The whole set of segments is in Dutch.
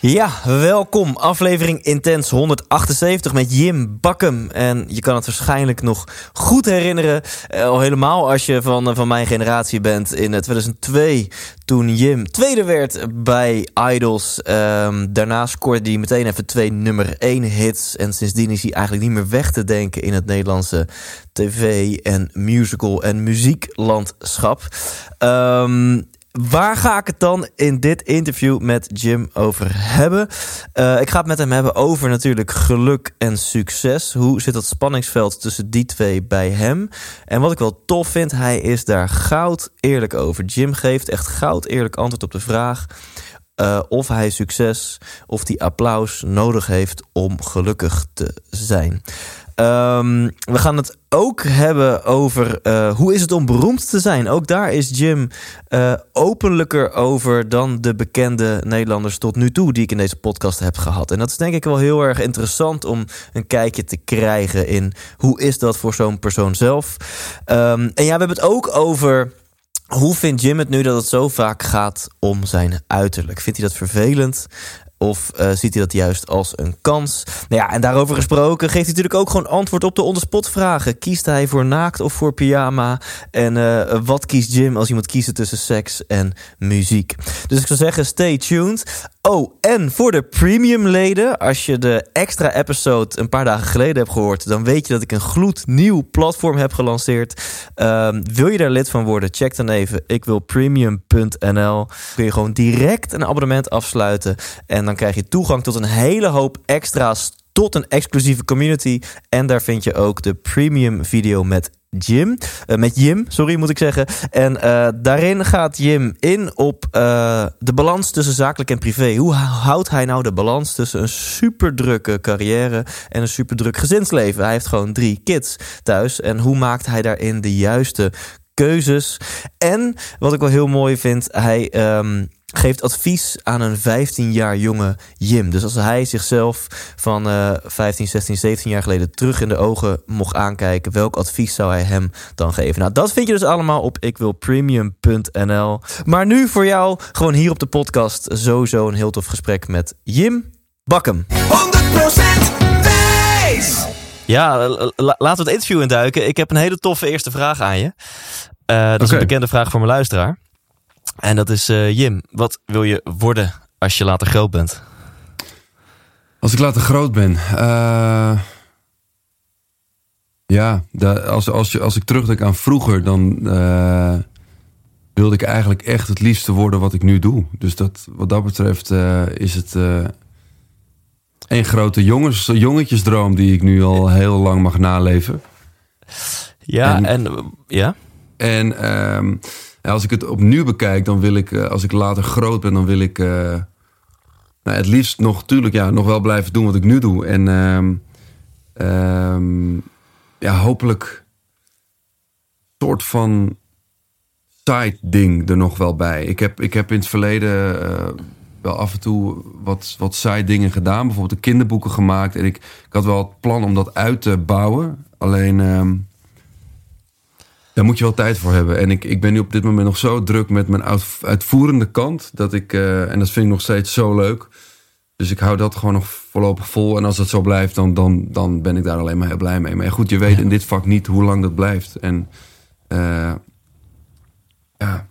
Ja, welkom. Aflevering Intens 178 met Jim Bakkum. En je kan het waarschijnlijk nog goed herinneren. eh, al helemaal als je van, eh, van mijn generatie bent. In eh, 2002, toen Jim tweede werd bij Idols. Ehm, daarna scoorde hij meteen even twee nummer 1 hits. En sindsdien is hij eigenlijk niet meer weg te denken in het Nederlandse tv- en musical- en muzieklandschap. Ehm Waar ga ik het dan in dit interview met Jim over hebben? Eh, ik ga het met hem hebben over natuurlijk geluk en succes. Hoe zit dat spanningsveld tussen die twee bij hem? En wat ik wel tof vind, hij is daar goud eerlijk over. Jim geeft echt goud eerlijk antwoord op de vraag uh, of hij succes of die applaus nodig heeft om gelukkig te zijn. Um, we gaan het ook hebben over uh, hoe is het om beroemd te zijn. Ook daar is Jim uh, openlijker over dan de bekende Nederlanders tot nu toe die ik in deze podcast heb gehad. En dat is denk ik wel heel erg interessant om een kijkje te krijgen in hoe is dat voor zo'n persoon zelf. Um, en ja, we hebben het ook over hoe vindt Jim het nu dat het zo vaak gaat om zijn uiterlijk? Vindt hij dat vervelend? Of uh, ziet hij dat juist als een kans? Nou ja, en daarover gesproken geeft hij natuurlijk ook gewoon antwoord op de onderspot vragen. Kiest hij voor naakt of voor pyjama? En uh, wat kiest Jim als iemand kiest tussen seks en muziek? Dus ik zou zeggen, stay tuned. Oh, en voor de premium leden, als je de extra episode een paar dagen geleden hebt gehoord, dan weet je dat ik een gloednieuw platform heb gelanceerd. Uh, wil je daar lid van worden? Check dan even. Ik wil premium.nl. Kun je gewoon direct een abonnement afsluiten. En dan krijg je toegang tot een hele hoop extra's. Tot een exclusieve community. En daar vind je ook de premium video met Jim. Uh, met Jim, sorry moet ik zeggen. En uh, daarin gaat Jim in op uh, de balans tussen zakelijk en privé. Hoe houdt hij nou de balans tussen een superdrukke carrière en een superdruk gezinsleven? Hij heeft gewoon drie kids thuis. En hoe maakt hij daarin de juiste keuzes? En wat ik wel heel mooi vind, hij. Um, geeft advies aan een 15 jaar jonge Jim. Dus als hij zichzelf van uh, 15, 16, 17 jaar geleden terug in de ogen mocht aankijken, welk advies zou hij hem dan geven? Nou, dat vind je dus allemaal op ikwilpremium.nl. Maar nu voor jou, gewoon hier op de podcast, sowieso een heel tof gesprek met Jim Bakkum. 100% wijs! Ja, laten we het interview induiken. Ik heb een hele toffe eerste vraag aan je. Uh, dat okay. is een bekende vraag voor mijn luisteraar. En dat is uh, Jim. Wat wil je worden als je later groot bent? Als ik later groot ben? Uh, ja, de, als, als, als ik terugdenk aan vroeger, dan uh, wilde ik eigenlijk echt het liefste worden wat ik nu doe. Dus dat, wat dat betreft is het een grote jongens, jongetjesdroom die ik nu al heel lang mag naleven. Ja, en, en ja? En als ik het opnieuw bekijk, dan wil ik, als ik later groot ben, dan wil ik uh, nou, het liefst nog, tuurlijk, ja, nog wel blijven doen wat ik nu doe. En um, um, ja, hopelijk soort van side ding er nog wel bij. Ik heb, ik heb in het verleden uh, wel af en toe wat, wat side dingen gedaan. Bijvoorbeeld de kinderboeken gemaakt. En ik, ik had wel het plan om dat uit te bouwen. Alleen um, daar moet je wel tijd voor hebben. En ik, ik ben nu op dit moment nog zo druk met mijn uit, uitvoerende kant. Dat ik, uh, en dat vind ik nog steeds zo leuk. Dus ik hou dat gewoon nog voorlopig vol. En als dat zo blijft, dan, dan, dan ben ik daar alleen maar heel blij mee. Maar goed, je weet in dit vak niet hoe lang dat blijft. En uh, ja,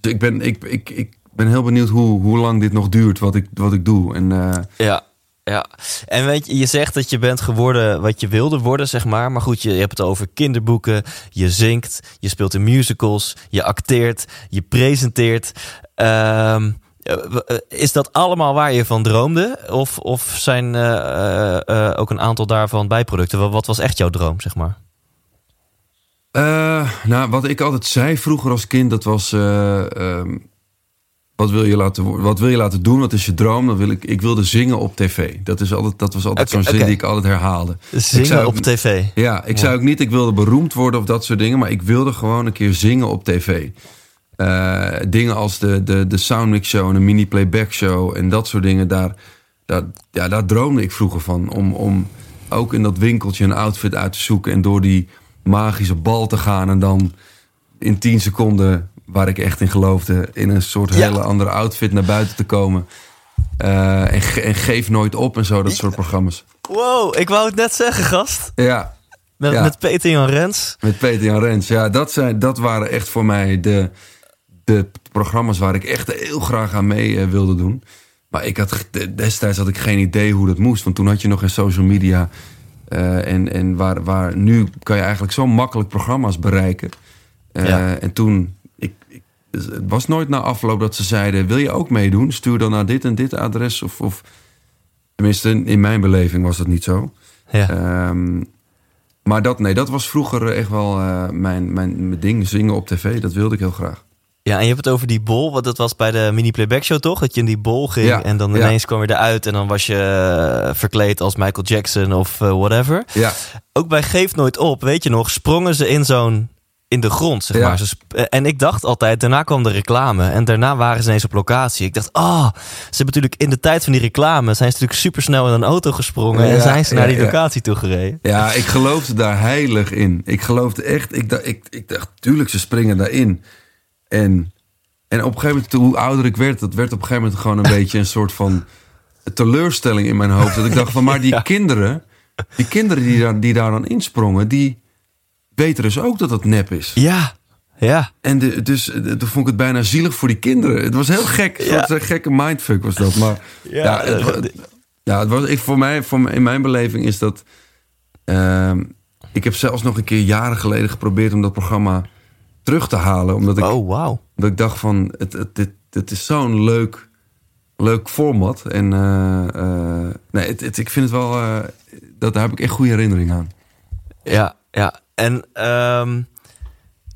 dus ik ben, ik, ik, ik ben heel benieuwd hoe, hoe lang dit nog duurt, wat ik, wat ik doe. En, uh, ja. Ja, en weet je, je zegt dat je bent geworden wat je wilde worden, zeg maar. Maar goed, je, hebt het over kinderboeken, je zingt, je speelt in musicals, je acteert, je presenteert. Um, is dat allemaal waar je van droomde? Of, of zijn uh, ook een aantal daarvan bijproducten? Wat was echt jouw droom, zeg maar? Nou, wat ik altijd zei vroeger als kind, dat was... Um, wat, wil je laten, wat wil je laten doen? Wat is je droom? Dan wil ik, ik wilde zingen op tv. Dat, is altijd, dat was altijd okay, zo'n zin okay. die ik altijd herhaalde. Zingen ook, op tv? Ja, ik wow. zei ook niet ik wilde beroemd worden of dat soort dingen. Maar ik wilde gewoon een keer zingen op tv. Uh, dingen als de, de, de Soundmix Show en de mini playback show en dat soort dingen. Daar, daar, ja, daar droomde ik vroeger van. Om, om ook in dat winkeltje een outfit uit te zoeken. En door die magische bal te gaan. En dan in 10 seconden, waar ik echt in geloofde, in een soort Ja. hele andere outfit naar buiten te komen. Uh, en, ge- en geef nooit op en zo, dat soort programma's. Wow, ik wou het net zeggen, gast. Ja, Met, Ja. met Peter Jan Rens. met Peter Jan Rens. Ja, dat, zijn, dat waren echt voor mij de, de programma's waar ik echt heel graag aan mee eh, wilde doen. Maar ik had, destijds had ik geen idee hoe dat moest. Want toen had je nog geen social media. Eh, en en waar, waar, nu kan je eigenlijk zo makkelijk programma's bereiken. Eh, Ja. En toen, het was nooit na afloop dat ze zeiden... wil je ook meedoen? Stuur dan naar dit en dit adres. Of, of tenminste, in mijn beleving was dat niet zo. Ja. Ehm, maar dat, nee, dat was vroeger echt wel eh, mijn, mijn, mijn ding. Zingen op tv, dat wilde ik heel graag. ja, en je hebt het over die bol. Want dat was bij de mini playback show toch? Dat je in die bol ging Ja, en dan ja. ineens kwam je eruit... en dan was je eh, verkleed als Michael Jackson of eh, whatever. Ja, Ook bij Geef Nooit Op, weet je nog, sprongen ze in zo'n... in de grond, zeg Ja. maar. Ze eh, en ik dacht altijd, daarna kwam de reclame. En daarna waren ze ineens op locatie. Ik dacht, ah, ze hebben natuurlijk in de tijd van die reclame... zijn ze natuurlijk supersnel in een auto gesprongen... en zijn ze naar die locatie toe gereden. ja, ik geloofde daar heilig in. Ik geloofde echt, ik dacht, ik, ik dacht tuurlijk, ze springen daarin. En, en op een gegeven moment, hoe ouder ik werd... dat werd op een gegeven moment gewoon een beetje een soort van... teleurstelling in mijn hoofd. Dat ik dacht van, maar die kinderen... die kinderen die daar, die daar dan insprongen... die weten dus ook dat het nep is. Ja, ja. En de, dus eh, toen vond ik het bijna zielig voor die kinderen. Het was heel gek. Een Ja. eh, gekke mindfuck was dat. Maar Ja, ja, het, eh, ja, het was, ik, voor mij, voor, mij- in mijn beleving is dat... ehm, ik heb zelfs nog een keer jaren geleden geprobeerd om dat programma terug te halen. Omdat ik, Oh, wauw. omdat ik dacht van, het, het, dit, dit is zo'n leuk, leuk format. En eh, nee, het, het- ik vind het wel, dat, daar heb ik echt goede herinneringen aan. Ja, ja. En ehm,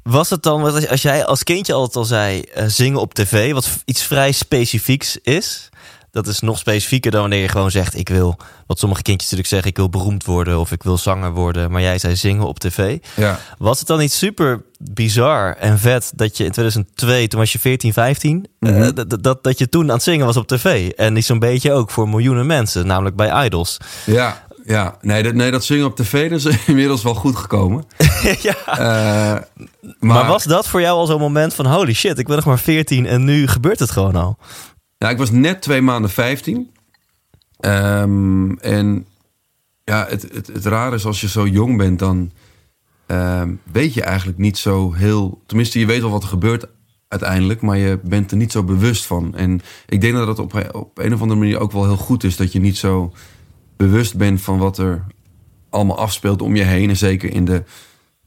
was het dan, als- als jij als kindje altijd al zei, eh, zingen op tv, wat iets vrij specifieks is. Dat is nog specifieker dan wanneer je gewoon zegt, ik wil, wat sommige kindjes natuurlijk zeggen, ik wil beroemd worden of ik wil zanger worden. Maar jij zei zingen op tv. Ja. Was het dan niet super bizar en vet dat je in 2002, toen was je 14, 15, eh, Mhm. dat, dat, dat je toen aan het zingen was op tv? En niet zo'n beetje ook voor miljoenen mensen, namelijk bij Idols. Ja, ja. Nee, dat, nee, dat zingen op tv dat is inmiddels wel goed gekomen. ja. Eh, maar, Maar, was dat voor jou al zo'n moment van holy shit, ik ben nog maar 14 en nu gebeurt het gewoon al? Nou, ik was net twee maanden 15. Ehm, en ja, het, het, het rare is als je zo jong bent, dan ehm, weet je eigenlijk niet zo heel. Tenminste, je weet wel wat er gebeurt uiteindelijk, maar je bent er niet zo bewust van. En ik denk dat het op, op een of andere manier ook wel heel goed is dat je niet zo bewust bent van wat er allemaal afspeelt om je heen. En zeker in de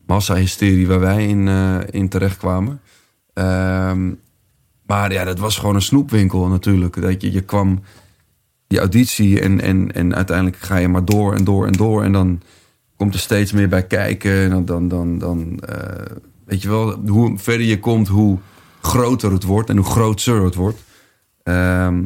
massahysterie waar wij in, eh in terechtkwamen. Ehm maar ja, dat was gewoon een snoepwinkel natuurlijk. Dat je, je kwam die auditie en, en, en uiteindelijk ga je maar door en door en door. En dan komt er steeds meer bij kijken. En dan, dan, dan, dan eh, weet je wel, hoe verder je komt, hoe groter het wordt en hoe groter het wordt. Ehm,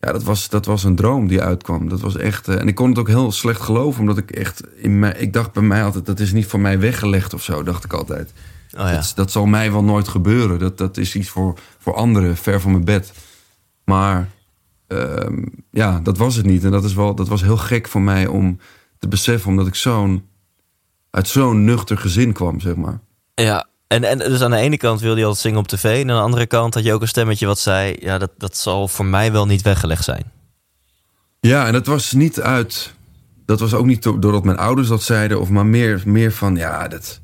ja, dat was, dat was een droom die uitkwam. Dat was echt. eh, en ik kon het ook heel slecht geloven, omdat ik echt in mij, ik dacht bij mij altijd, dat is niet voor mij weggelegd of zo, dacht ik altijd. Oh ja. Dat, dat zal mij wel nooit gebeuren. Dat, dat is iets voor, voor anderen, ver van mijn bed. Maar ehm, ja, dat was het niet. En dat, is wel, dat was heel gek voor mij om te beseffen, omdat ik zo'n uit zo'n nuchter gezin kwam, zeg maar. Ja, en, en dus aan de ene kant wilde je altijd zingen op tv en aan de andere kant had je ook een stemmetje wat zei, ja, dat, dat zal voor mij wel niet weggelegd zijn. Ja, en dat was niet uit. Dat was ook niet do- doordat mijn ouders dat zeiden, of maar meer, meer van ja, dat.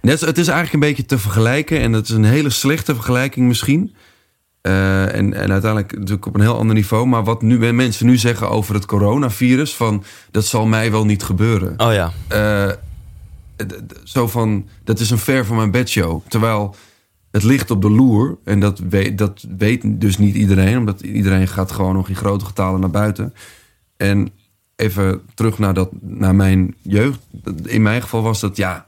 Net, het is eigenlijk een beetje te vergelijken. En dat is een hele slechte vergelijking misschien. Eh, en, en uiteindelijk natuurlijk op een heel ander niveau. Maar wat nu mensen nu zeggen over het coronavirus, van dat zal mij wel niet gebeuren. Oh ja, d- zo van, dat is een ver van mijn bedshow. Terwijl het ligt op de loer. En dat weet, dat weet dus niet iedereen. Omdat iedereen gaat gewoon nog in grote getalen naar buiten. En even terug naar, dat, naar mijn jeugd. In mijn geval was dat, ja...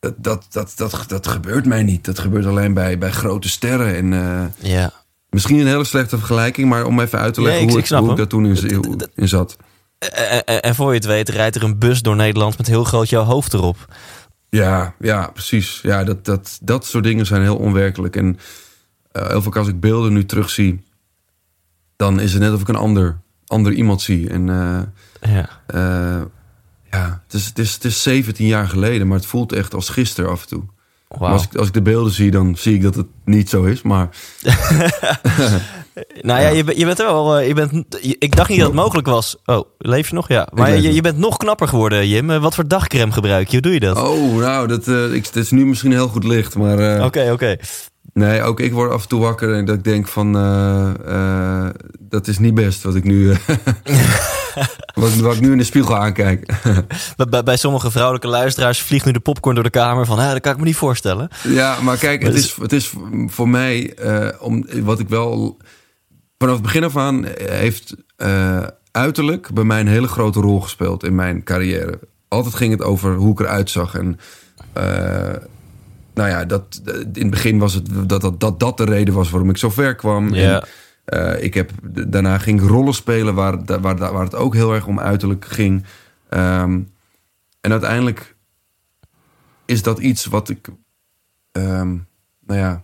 dat, dat, dat, dat, dat gebeurt mij niet. Dat gebeurt alleen bij, bij grote sterren. En eh, Ja. misschien een hele slechte vergelijking, maar om even uit te leggen Nee, ik- hoe, ik ik, hoe ik daar toen in, in zat. En, en- en voor je het weet rijdt er een bus door Nederland met heel groot jouw hoofd erop. Ja, ja, precies. Ja, dat, dat, dat soort dingen zijn heel onwerkelijk. En eh, heel vaak als ik beelden nu terugzie, dan is het net of ik een ander, ander iemand zie. En eh, Ja. eh, ja, het is, het, is, het is 17 jaar geleden, maar het voelt echt als gisteren af en toe. Als, ik, als ik de beelden zie, dan zie ik dat het niet zo is. Maar Nou ja, je, bent- je bent er wel. eh, Je bent, je- ik dacht niet dat het mogelijk was. Oh, leef je nog? Ja. Maar je, je bent nog knapper geworden, Jim. Eh, Wat voor dagcreme gebruik je? Hoe doe je dat? oh, nou, dat, eh, ik, het is nu misschien heel goed licht. Maar Oké, oké. nee, ook ik word af en toe wakker en dat ik denk van, dat is niet best wat ik nu, wat, wat ik nu in de spiegel aankijk. Bij, bij, sommige vrouwelijke luisteraars vliegt nu de popcorn door de kamer van, hè, dat kan ik me niet voorstellen. Ja, maar kijk, het is, het is voor mij, om, wat ik wel... Vanaf het begin af aan heeft eh, uiterlijk bij mij een hele grote rol gespeeld in mijn carrière. Altijd ging het over hoe ik eruit zag. En eh, nou ja, dat, in het begin was het dat dat, dat dat de reden was waarom ik zo ver kwam. Ja. En, eh, ik heb, daarna ging ik rollen spelen waar, waar, waar het ook heel erg om uiterlijk ging. Ehm, en uiteindelijk is dat iets wat ik ehm, nou ja,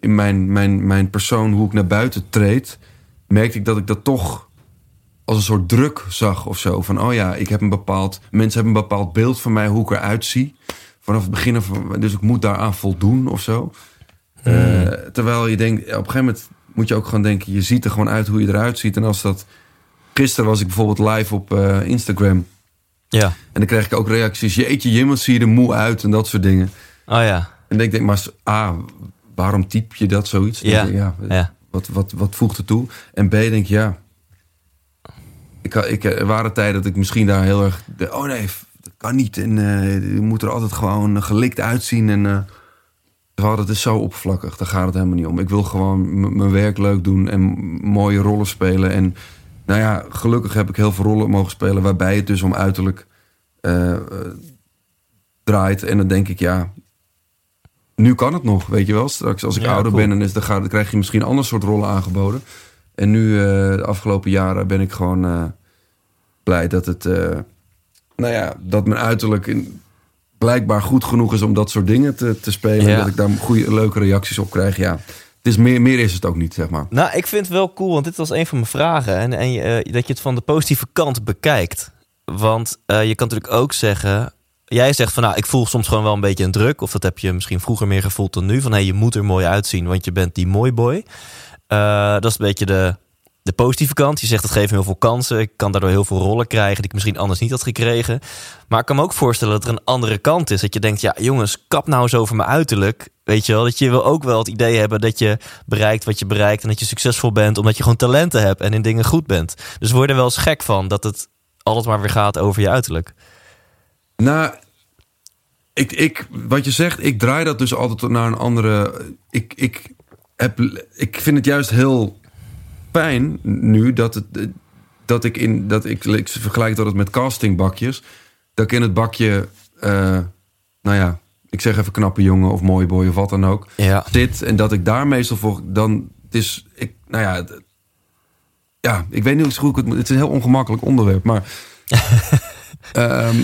in mijn, mijn, mijn persoon, hoe ik naar buiten treed, merkte ik dat ik dat toch als een soort druk zag of zo. Van, oh ja, ik heb een bepaald, mensen hebben een bepaald beeld van mij, hoe ik eruit zie. Vanaf het begin, af, dus ik moet daaraan voldoen of zo. Eh, terwijl je denkt, op een gegeven moment moet je ook gewoon denken, je ziet er gewoon uit hoe je eruit ziet. En als dat, gisteren was ik bijvoorbeeld live op eh, Instagram. Ja. En dan kreeg ik ook reacties, jeetje, Jim, wat zie je er moe uit en dat soort dingen. Oh ja. En denk ik, maar A, waarom typ je dat zoiets? Ja, ja. Wat, wat, wat voegt er toe? En B, denk ja. Ik, ik, er waren tijden dat ik misschien daar heel erg... de- oh nee, dat kan niet. En eh, je moet er altijd gewoon gelikt uitzien. En eh terwijl dat is zo oppervlakkig. Daar gaat het helemaal niet om. Ik wil gewoon mijn werk leuk doen en mooie rollen spelen. En nou ja, gelukkig heb ik heel veel rollen mogen spelen... waarbij het dus om uiterlijk eh, eh, draait. En dan denk ik, ja, nu kan het nog, weet je wel. Straks als ik Ja, ouder cool. ben, dan, is, dan, ga, dan krijg je misschien een ander soort rollen aangeboden. En nu, eh, de afgelopen jaren, ben ik gewoon eh, blij dat het... eh, nou ja, dat mijn uiterlijk in, blijkbaar goed genoeg is om dat soort dingen te, te spelen. Ja. En dat ik daar goede, leuke reacties op krijg. Ja, het is meer, meer is het ook niet, zeg maar. Nou, ik vind het wel cool, want dit was een van mijn vragen. En, en dat je het van de positieve kant bekijkt. Want je kan natuurlijk ook zeggen... Jij zegt van, nou, ik voel soms gewoon wel een beetje een druk. Of dat heb je misschien vroeger meer gevoeld dan nu. Van, hé, je moet er mooi uitzien, want je bent die mooi boy. Eh, dat is een beetje de, de positieve kant. Je zegt, het geeft me heel veel kansen. Ik kan daardoor heel veel rollen krijgen die ik misschien anders niet had gekregen. Maar ik kan me ook voorstellen dat er een andere kant is. Dat je denkt, ja, jongens, kap nou eens over mijn uiterlijk. Weet je wel, dat je wil ook wel het idee hebben dat je bereikt wat je bereikt. En dat je succesvol bent, omdat je gewoon talenten hebt en in dingen goed bent. Dus word er wel eens gek van dat het altijd maar weer gaat over je uiterlijk. Nou, ik, ik, wat je zegt, ik draai dat dus altijd naar een andere. Ik, ik, heb, ik vind het juist heel fijn nu dat, het, dat ik in. Dat ik, ik vergelijk dat het met castingbakjes. Dat ik in het bakje. eh, nou ja, ik zeg even knappe jongen of mooie boy of wat dan ook. Ja. Zit en dat ik daar meestal voor. Dan. Het is. Ik, nou ja. ja, ik weet niet hoe ik het moet. Het is een heel ongemakkelijk onderwerp. Maar. Ehm,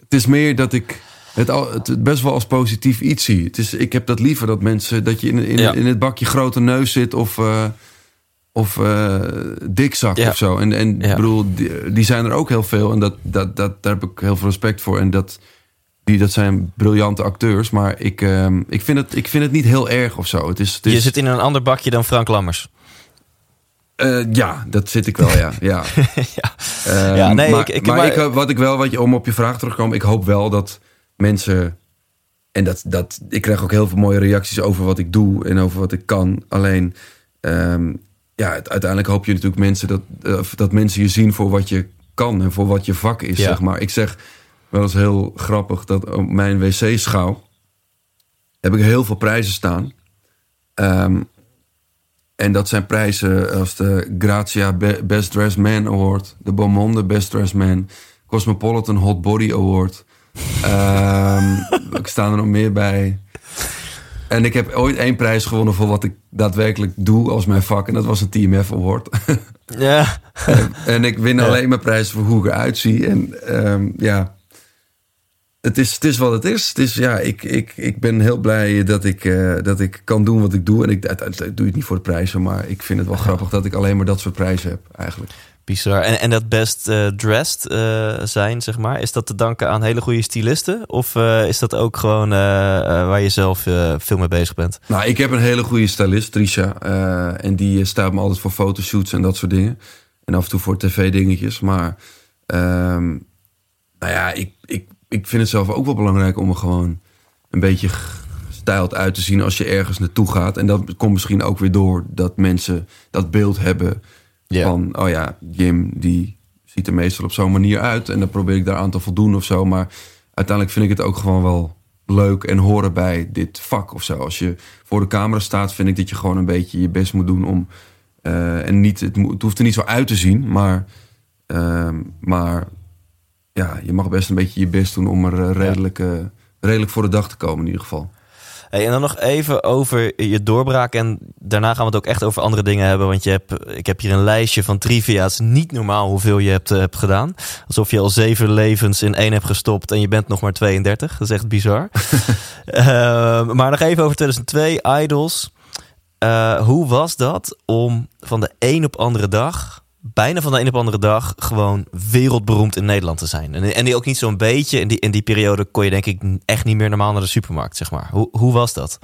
het is meer dat ik het, al, het best wel als positief iets zie. Het is, ik heb dat liever dat mensen dat je in, in, Ja. in het bakje grote neus zit of, eh, of eh, dikzak Ja. of zo. En, en Ja. bedoel, die, die zijn er ook heel veel. En dat, dat, dat, daar heb ik heel veel respect voor. En dat, die, dat zijn briljante acteurs. Maar ik, ehm, ik, vind het, ik vind het niet heel erg of zo. Het is, het is, Je zit in een ander bakje dan Frank Lammers. eh, ja, dat zit ik wel, ja. ja. ja. Ehm, Ja, nee, maar, ik- ik- maar, maar- ik, hoop- wat ik wel, wat je, om op je vraag terug te komen, ik hoop wel dat mensen. En dat, dat, ik krijg ook heel veel mooie reacties over wat ik doe en over wat ik kan. Alleen, ehm, ja, het- uiteindelijk hoop je natuurlijk mensen dat, dat mensen je zien voor wat je kan en voor wat je vak is, Ja. zeg maar. Ik zeg wel eens heel grappig dat op mijn wc-schouw heb ik heel veel prijzen staan. Ehm, en dat zijn prijzen als de Grazia Be- Best Dressed Man Award, de Beaumonde Best Dressed Man, Cosmopolitan Hot Body Award, ik sta er nog meer bij. En ik heb ooit één prijs gewonnen voor wat ik daadwerkelijk doe als mijn vak. En dat was een TMF Award. Ja. en ik win Ja. alleen maar prijzen voor hoe ik eruit zie. En ehm, ja, het is, het is wat het is. Het is ja, ik, ik, ik ben heel blij dat ik, eh, dat ik kan doen wat ik doe. En ik uiteindelijk doe het niet voor de prijzen. Maar ik vind het wel grappig dat ik alleen maar dat soort prijzen heb eigenlijk. Bizar. En, en dat best eh, dressed eh, zijn, zeg maar, is dat te danken aan hele goede stylisten? Of eh, is dat ook gewoon waar je zelf veel mee bezig bent? Nou, ik heb een hele goede stylist, Trisha. en die staat me altijd voor fotoshoots en dat soort dingen. En af en toe voor tv-dingetjes. Maar ehm, nou ja, ik, ik, ik vind het zelf ook wel belangrijk om er gewoon een beetje gestyled uit te zien als je ergens naartoe gaat. En dat komt misschien ook weer door dat mensen dat beeld hebben Van, oh ja, Jim die ziet er meestal op zo'n manier uit. En dan probeer ik daaraan te voldoen of zo. Maar uiteindelijk vind ik het ook gewoon wel leuk en horen bij dit vak of zo. Als je voor de camera staat, vind ik dat je gewoon een beetje je best moet doen om. eh, en niet, het, het hoeft er niet zo uit te zien, maar. ehm, maar ja, je mag best een beetje je best doen om er eh, redelijk, redelijk voor de dag te komen in ieder geval. Hey, en dan nog even over je doorbraak. En daarna gaan we het ook echt over andere dingen hebben. Want je hebt, ik heb hier een lijstje van trivia. Het is niet normaal hoeveel je hebt, eh, hebt gedaan. Alsof je al zeven levens in één hebt gestopt en je bent nog maar 32. Dat is echt bizar. Eh, maar nog even over 2002, Idols. Eh, hoe was dat om van de een op andere dag... bijna van de een op andere dag gewoon wereldberoemd in Nederland te zijn. En, en die ook niet zo'n beetje. In die, in die periode kon je denk ik echt niet meer normaal naar de supermarkt, zeg maar. Hoe, hoe was dat?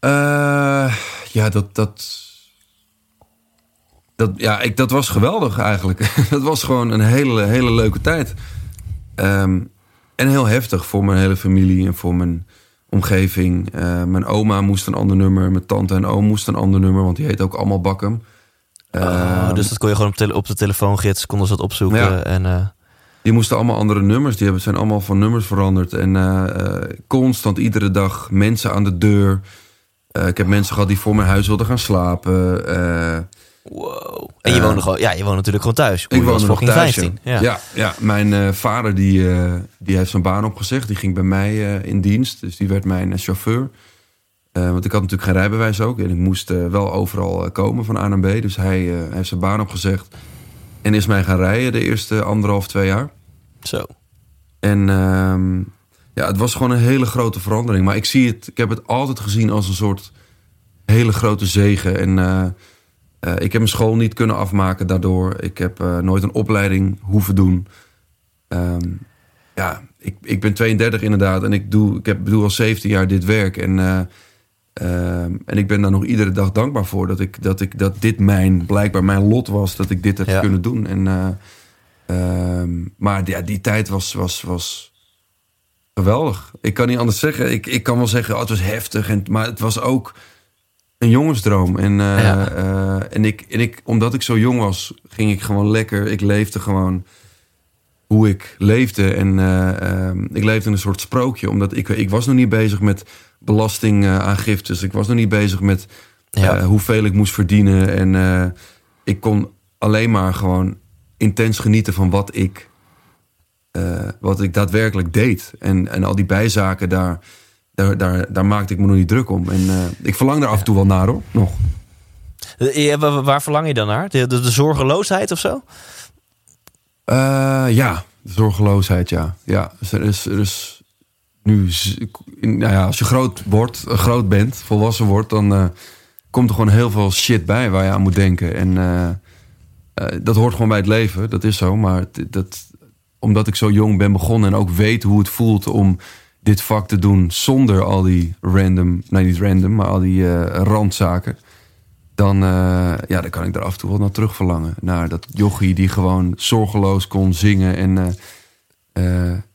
Eh, ja, dat, dat, dat, ja ik, dat was geweldig eigenlijk. dat was gewoon een hele, hele leuke tijd. Ehm, en heel heftig voor mijn hele familie en voor mijn omgeving. Eh, mijn oma moest een ander nummer. Mijn tante en oom moesten een ander nummer, want die heet ook allemaal Bakkum. Oh, Ehm, dus dat kon je gewoon op, tele- op de telefoongids, konden ze dat opzoeken. Ja. En, eh, Die moesten allemaal andere nummers. Die hebben, zijn allemaal van nummers veranderd. En eh, eh, constant iedere dag mensen aan de deur. Ik heb mensen gehad die voor mijn huis wilden gaan slapen. Wow. En je woonde, gewoon, ja, je woonde natuurlijk gewoon thuis. ik woonde nog thuis. 15. ja. Ja. Mijn vader die, die heeft zijn baan opgezegd. Die ging bij mij in dienst. Dus die werd mijn chauffeur. Eh, want ik had natuurlijk geen rijbewijs ook. En ik moest eh, wel overal eh, komen van A naar B. Dus hij heeft zijn baan opgezegd. En is mij gaan rijden de eerste anderhalf, twee jaar. Zo. En ehm, ja, het was gewoon een hele grote verandering. Maar ik zie het, ik heb het altijd gezien als een soort hele grote zegen. En ik heb mijn school niet kunnen afmaken daardoor. Ik heb nooit een opleiding hoeven doen. Ehm, ja, ik, ik ben 32 inderdaad. En ik doe, ik heb, doe al 17 jaar dit werk. En, eh, ehm, en ik ben daar nog iedere dag dankbaar voor. Dat, ik, dat, ik, dat dit mijn, blijkbaar mijn lot was. Dat ik dit heb Ja. kunnen doen. En, eh, ehm, maar ja, die tijd was, was, was geweldig. Ik kan niet anders zeggen. Ik, ik kan wel zeggen, oh, het was heftig. En, maar het was ook een jongensdroom. En, eh, Ja. eh, en, ik, en ik, omdat ik zo jong was, ging ik gewoon lekker. Ik leefde gewoon hoe ik leefde. En eh, ehm, ik leefde in een soort sprookje. Omdat ik, ik was nog niet bezig met belastingaangiftes. Ik was nog niet bezig met Ja. eh, hoeveel ik moest verdienen. En eh, ik kon alleen maar gewoon intens genieten van wat ik, eh, wat ik daadwerkelijk deed. En, en al die bijzaken, daar, daar, daar, daar maakte ik me nog niet druk om. En ik verlang daar af en toe wel naar hoor, nog. Ja, waar, verlang je dan naar? De, de, de zorgeloosheid of zo? Ja, zorgeloosheid, ja. ja dus er, is, er is nu, nou ja, als je groot wordt, eh, groot bent, volwassen wordt, dan eh, komt er gewoon heel veel shit bij waar je aan moet denken. En eh, dat hoort gewoon bij het leven, dat is zo. Maar dat, omdat ik zo jong ben begonnen en ook weet hoe het voelt om dit vak te doen zonder al die random, nee niet random, maar al die randzaken. Dan, ja, dan kan ik daar af en toe wel naar terug verlangen. Naar dat jochie die gewoon zorgeloos kon zingen en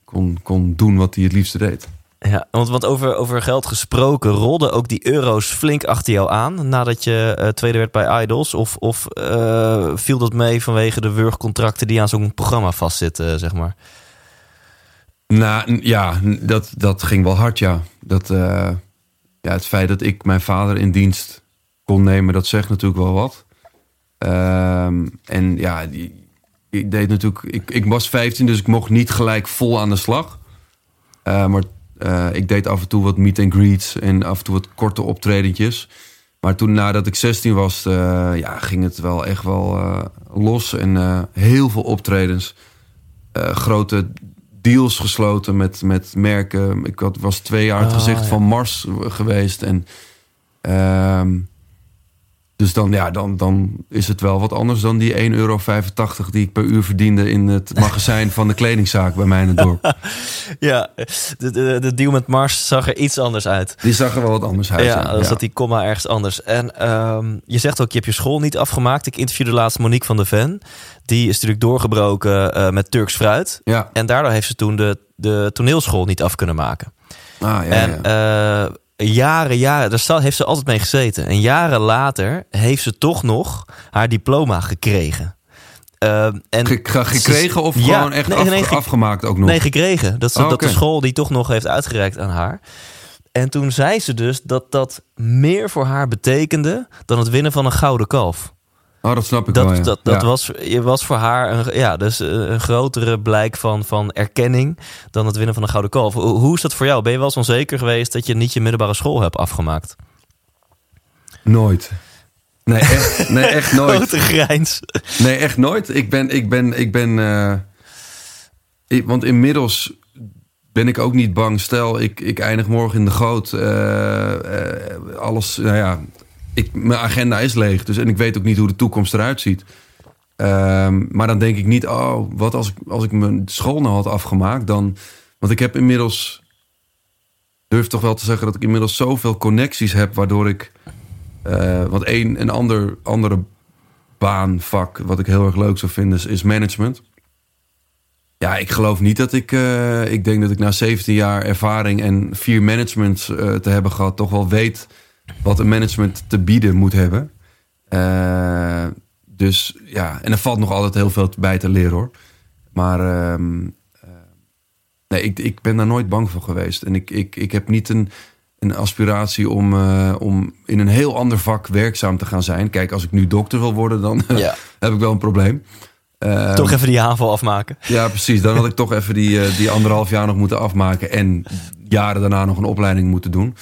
kon, kon doen wat hij het liefste deed. Ja, want, want over, over geld gesproken, rolden ook die euro's flink achter jou aan nadat je eh, tweede werd bij Idols? Of, of eh, viel dat mee vanwege de wurgcontracten die aan zo'n programma vastzitten, zeg maar? Nou ja, dat, dat ging wel hard, ja. Dat, eh, ja. Het feit dat ik mijn vader in dienst kon nemen, dat zegt natuurlijk wel wat. Ehm, en ja, die, ik deed natuurlijk, ik, ik was 15, dus ik mocht niet gelijk vol aan de slag. Uh, maar uh, ik deed af en toe wat meet and greets en af en toe wat korte optredentjes. Maar toen nadat ik 16 was, uh, ja, ging het wel echt wel los. En heel veel optredens. grote deals gesloten met, met merken. Ik had, was twee jaar het gezicht van Mars geweest. En ehm, dus dan, ja, dan, dan is het wel wat anders dan die 1,85 euro die ik per uur verdiende in het magazijn van de kledingzaak bij mij in het dorp. ja, de, de, de deal met Mars zag er iets anders uit. Die zag er wel wat anders uit. Ja, dan zat die komma ergens anders. En um, je zegt ook, je hebt je school niet afgemaakt. Ik interviewde laatst Monique van de Ven. Die is natuurlijk doorgebroken uh, met Turks fruit. Ja. En daardoor heeft ze toen de, de toneelschool niet af kunnen maken. Ah, ja, en ja. Uh, jaren, jaren, daar heeft ze altijd mee gezeten. En jaren later heeft ze toch nog haar diploma gekregen. Uh, en gekregen of ja, gewoon echt nee, af, nee, afgemaakt ook nog? Nee, gekregen. Dat, ze, oh, dat de school die toch nog heeft uitgereikt aan haar. En toen zei ze dus dat dat meer voor haar betekende dan het winnen van een gouden kalf. Oh, dat snap ik dat, wel, ja. Dat, dat ja. was, je was voor haar een, ja, dus een grotere blijk van, van erkenning dan het winnen van een gouden kalf. Hoe is dat voor jou? Ben je wel eens onzeker geweest dat je niet je middelbare school hebt afgemaakt? Nooit. Nee, echt, nee, echt nooit. Grote grijns. Nee, echt nooit. Ik ben, ik ben, ik ben, uh, ik, want inmiddels ben ik ook niet bang. Stel, ik, ik eindig morgen in de goot. Uh, uh, alles, nou ja, mijn agenda is leeg. Dus, en ik weet ook niet hoe de toekomst eruit ziet. Um, maar dan denk ik niet, oh, wat als ik, als ik mijn school nou had afgemaakt, dan. Want ik heb inmiddels. Durf toch wel te zeggen dat ik inmiddels zoveel connecties heb, waardoor ik. Uh, want een, een ander, andere baanvak, wat ik heel erg leuk zou vinden, is, is management. Ja, ik geloof niet dat ik. Uh, ik denk dat ik na 17 jaar ervaring en vier managements uh, te hebben gehad, toch wel weet wat een management te bieden moet hebben. Uh, dus ja, en er valt nog altijd heel veel bij te leren hoor. Maar uh, nee, ik, ik ben daar nooit bang voor geweest. En ik, ik, ik heb niet een, een aspiratie om, uh, om in een heel ander vak werkzaam te gaan zijn. Kijk, als ik nu dokter wil worden, dan ja. heb ik wel een probleem. Uh, toch even die aanval afmaken. Ja, precies. Dan had ik toch even die, uh, die anderhalf jaar nog moeten afmaken. En jaren daarna nog een opleiding moeten doen.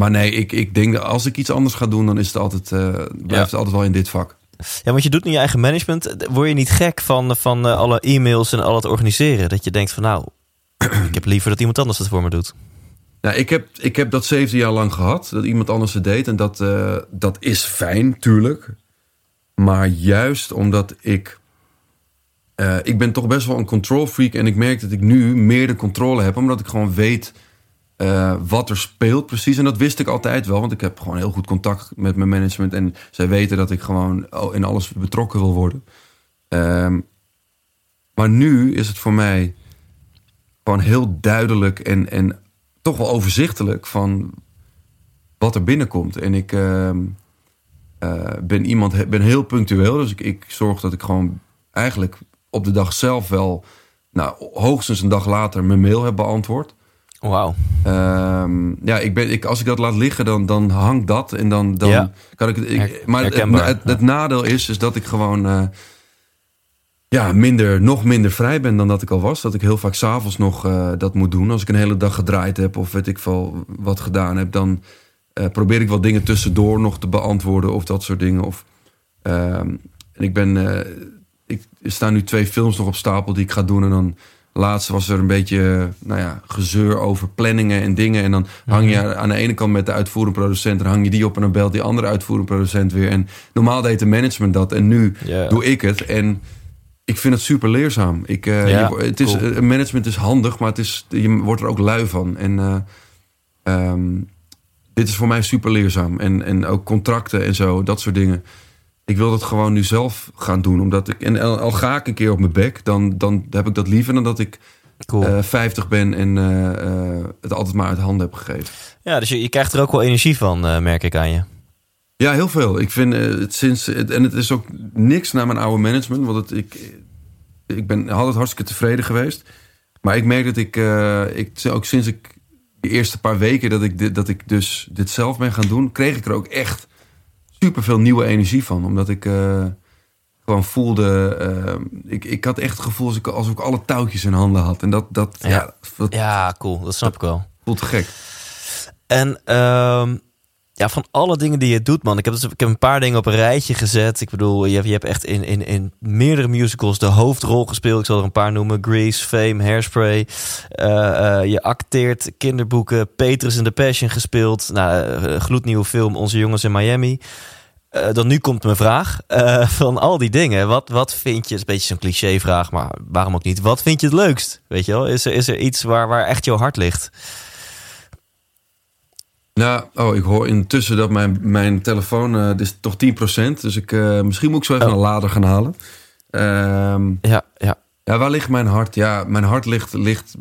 Maar nee, ik, ik denk dat als ik iets anders ga doen, dan is het altijd, uh, blijft ja. het altijd wel in dit vak. Ja, want je doet nu je eigen management. Word je niet gek van, van uh, alle e-mails en al het organiseren? Dat je denkt van nou, ik heb liever dat iemand anders het voor me doet. Nou, ik heb, ik heb dat 17 jaar lang gehad, dat iemand anders het deed. En dat, uh, dat is fijn, tuurlijk. Maar juist omdat ik... Uh, ik ben toch best wel een control freak. En ik merk dat ik nu meer de controle heb. Omdat ik gewoon weet uh, wat er speelt precies. En dat wist ik altijd wel, want ik heb gewoon heel goed contact met mijn management. En zij weten dat ik gewoon in alles betrokken wil worden. Um, maar nu is het voor mij gewoon heel duidelijk en, en toch wel overzichtelijk van wat er binnenkomt. En ik uh, uh, ben iemand, ben heel punctueel. Dus ik, ik zorg dat ik gewoon eigenlijk op de dag zelf wel, nou, hoogstens een dag later mijn mail heb beantwoord. Wauw. Um, ja, ik ben, ik, als ik dat laat liggen, dan, dan hangt dat. En dan, dan ja. kan ik maar het, het, het, het, nadeel is, is dat ik gewoon. Uh, ja, minder, nog minder vrij ben dan dat ik al was. Dat ik heel vaak s'avonds nog uh, dat moet doen. Als ik een hele dag gedraaid heb of weet ik veel wat gedaan heb, dan uh, probeer ik wel dingen tussendoor nog te beantwoorden of dat soort dingen. Of, uh, en ik ben. ik er staan nu twee films nog op stapel die ik ga doen. En dan Laatst was er een beetje nou ja, gezeur over planningen en dingen. En dan hang je aan de ene kant met de uitvoerende producent. Dan hang je die op en dan belt die andere uitvoerende producent weer. En normaal deed de management dat. En nu yeah. doe ik het. En ik vind het super leerzaam. Ik, uh, ja, je, het is, cool. Management is handig, maar het is, je wordt er ook lui van. En uh, um, dit is voor mij super leerzaam. En, en ook contracten en zo, dat soort dingen ik wil dat gewoon nu zelf gaan doen. Omdat ik, en al, al ga ik een keer op mijn bek, dan, dan heb ik dat liever dan dat ik cool. uh, 50 ben en uh, uh, het altijd maar uit handen heb gegeven. Ja, dus je, je krijgt er ook wel energie van, eh, merk ik aan je. Ja, heel veel. Ik vind het sinds. Het, en het is ook niks naar mijn oude management. Want het, ik, ik ben altijd hartstikke tevreden geweest. Maar ik merk dat ik, ik ook sinds ik de eerste paar weken dat ik, dit, dat ik dus dit zelf ben gaan doen, kreeg ik er ook echt super veel nieuwe energie van. Omdat ik uh, gewoon voelde. eh, ik, ik had echt het gevoel alsof ik, alsof ik alle touwtjes in handen had. En dat, dat, ja. Ja. dat Ja, cool. Dat snap ik wel. voelt te gek. En ehm, ja, van alle dingen die je doet, man. Ik heb, dus, ik heb een paar dingen op een rijtje gezet. Ik bedoel, je, je hebt echt in, in, in meerdere musicals de hoofdrol gespeeld. Ik zal er een paar noemen. Grease, Fame, Hairspray. Eh, eh, je acteert kinderboeken. Petrus in the Passion gespeeld. Nou, eh, gloednieuwe film Onze Jongens in Miami. Dan nu komt mijn vraag. Van al die dingen, wat, wat vind je... Het is een beetje zo'n clichévraag, maar waarom ook niet? Wat vind je het leukst? Weet je wel? Is er, is er iets waar, waar echt jouw hart ligt? Nou, oh, ik hoor intussen dat mijn, mijn telefoon, dit is toch 10%. Dus ik, eh, misschien moet ik zo even Oh. een lader gaan halen. Ehm, Ja, ja. ja, waar ligt mijn hart? Ja, mijn hart ligt, ligt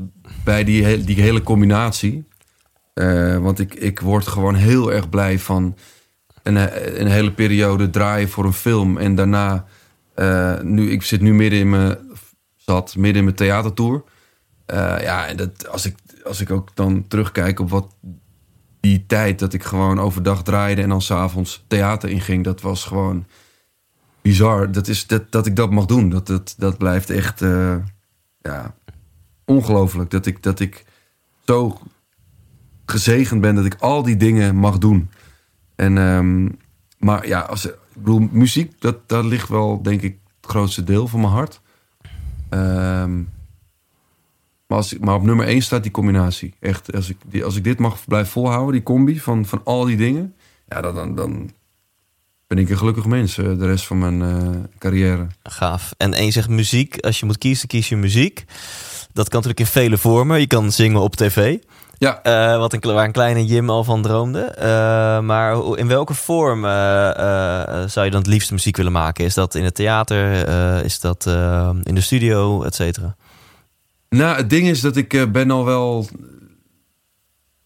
bij die, he- die hele combinatie. Eh, want ik, ik word gewoon heel erg blij van een, een hele periode draaien voor een film. En daarna, nu, ik zit nu midden in mijn, zat midden in mijn theatertour. Ja, en dat, als, ik, als ik ook dan terugkijk op wat die tijd dat ik gewoon overdag draaide en dan s'avonds theater inging, dat was gewoon bizar. Dat, is, dat, dat ik dat mag doen, dat, dat, dat blijft echt eh, ja, ongelooflijk. Dat ik, dat ik zo gezegend ben dat ik al die dingen mag doen. En, ehm, maar ja, als, ik bedoel, muziek, dat, dat ligt wel, denk ik, het grootste deel van mijn hart. Ehm, maar, als, ik- maar op nummer 1 staat die combinatie. Echt, als ik, die, als ik dit mag blijven volhouden, die combi van, van al die dingen, ja, dan, dan, dan ben ik een gelukkig mens eh, de rest van mijn eh, carrière. Gaaf. En, je zegt muziek. Als je moet kiezen, kies je muziek. Dat kan natuurlijk in vele vormen. Je kan zingen op tv. Ja, eh, wat een, waar een kleine Jim al van droomde. Maar in welke vorm zou je dan het liefst muziek willen maken? Is dat in het theater? Is dat in de studio, et cetera? Nou, het ding is dat ik eh, ben al wel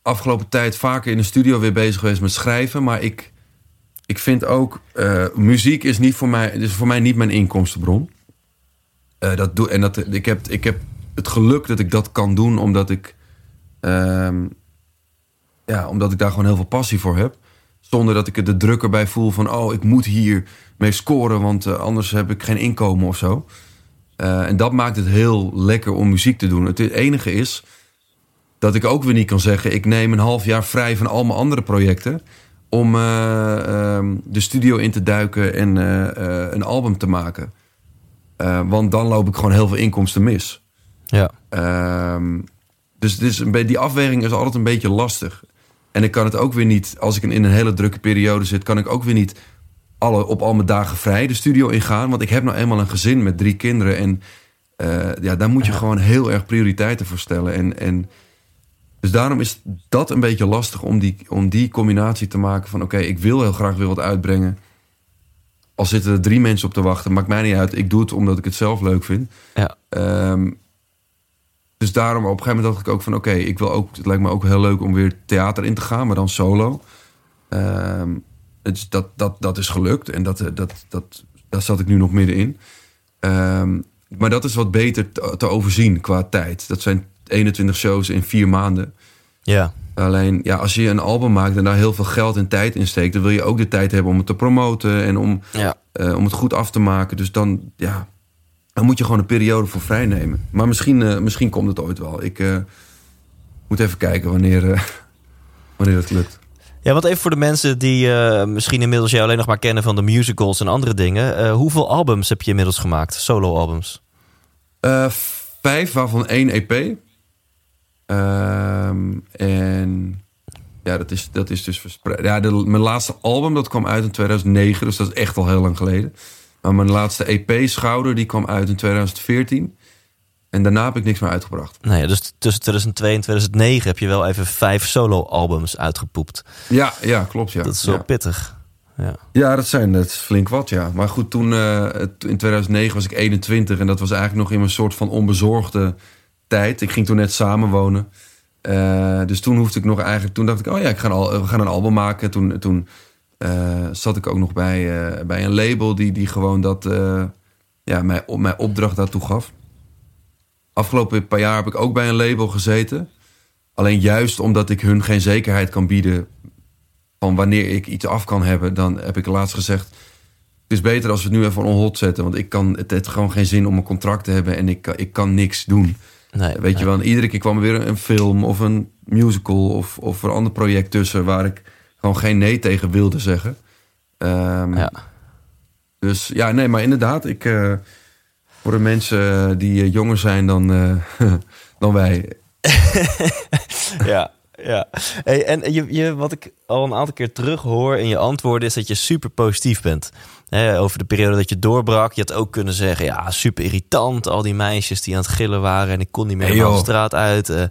afgelopen tijd vaker in de studio weer bezig geweest met schrijven. Maar ik, ik vind ook, eh, muziek is, niet voor mij, is voor mij niet mijn inkomstenbron. Eh, dat doe, en dat, ik, heb, ik heb het geluk dat ik dat kan doen omdat ik, ehm, ja, omdat ik daar gewoon heel veel passie voor heb. Zonder dat ik er de druk erbij voel van, oh, ik moet hier mee scoren, want anders heb ik geen inkomen of zo. Eh, en dat maakt het heel lekker om muziek te doen. Het enige is dat ik ook weer niet kan zeggen... ik neem een half jaar vrij van al mijn andere projecten... om eh, ehm, de studio in te duiken en eh, een album te maken. Want dan loop ik gewoon heel veel inkomsten mis. Ja. Ehm, dus be- die afweging is altijd een beetje lastig. En ik kan het ook weer niet, als ik in een hele drukke periode zit, kan ik ook weer niet alle, op al mijn dagen vrij de studio ingaan. Want ik heb nou eenmaal een gezin met drie kinderen. En eh, ja, daar moet je gewoon heel erg prioriteiten voor stellen. En, en dus daarom is dat een beetje lastig om die, om die combinatie te maken van oké, ik wil heel graag weer wat uitbrengen. Al zitten er drie mensen op te wachten, maakt mij niet uit. Ik doe het omdat ik het zelf leuk vind. Ja. Ehm, dus daarom op een gegeven moment dacht ik ook van... oké, ik wil ook, het lijkt me ook heel leuk om weer theater in te gaan, maar dan solo. Ehm, is, dat, dat, dat is gelukt en dat, eh, dat, dat, daar zat ik nu nog middenin. Ehm, maar dat is wat beter te, te overzien qua tijd. Dat zijn 21 shows in vier maanden. Ja. Alleen, ja, als je een album maakt en daar heel veel geld en tijd in steekt... dan wil je ook de tijd hebben om het te promoten en om, Ja. eh, om het goed af te maken. Dus dan, ja, dan moet je gewoon een periode voor vrij nemen. Maar misschien, eh, misschien komt het ooit wel. Ik moet even kijken wanneer, wanneer het lukt. Ja, want even voor de mensen die eh, misschien inmiddels jou alleen nog maar kennen van de musicals en andere dingen. Eh, hoeveel albums heb je inmiddels gemaakt? Solo-albums? Eh, vijf, waarvan één EP. Ehm, en ja, dat is, dat is dus verspreid. Ja, mijn laatste album dat kwam uit in 2009, dus dat is echt al heel lang geleden. Maar mijn laatste EP, Schouder, die kwam uit in 2014. En daarna heb ik niks meer uitgebracht. Nou ja, dus tussen 2002 en 2009 heb je wel even vijf solo-albums uitgepoept. Ja, ja klopt. Ja. Dat is wel ja. pittig. Ja. Ja, dat zijn dat flink wat, ja. Maar goed, toen eh, in 2009 was ik 21 en dat was eigenlijk nog in een soort van onbezorgde tijd. Ik ging toen net samenwonen. Eh dus toen hoefde ik nog eigenlijk, toen dacht ik, oh ja, ik ga al- we gaan een album maken. Toen, toen eh, zat ik ook nog bij, bij een label die, die gewoon dat, ja, mij, op, mij opdracht daartoe gaf. Afgelopen paar jaar heb ik ook bij een label gezeten. Alleen juist omdat ik hun geen zekerheid kan bieden van wanneer ik iets af kan hebben, dan heb ik laatst gezegd. Het is beter als we het nu even on hold zetten. Want ik kan, het heeft gewoon geen zin om een contract te hebben en ik, ik kan niks doen. Nee, Weet je wel, iedere keer kwam er weer een film of een musical of, of een ander project tussen waar ik gewoon geen nee tegen wilde zeggen. Ehm, Ja. Dus ja, nee, maar inderdaad, ik, eh, voor de mensen die eh, jonger zijn dan, eh, dan wij. ja, ja. Hey, en je, je, wat ik al een aantal keer terug hoor in je antwoorden is dat je super positief bent. Hè, over de periode dat je doorbrak. Je had ook kunnen zeggen, ja, super irritant. Al die meisjes die aan het gillen waren en ik kon niet meer Hey, de straat uit. Eh,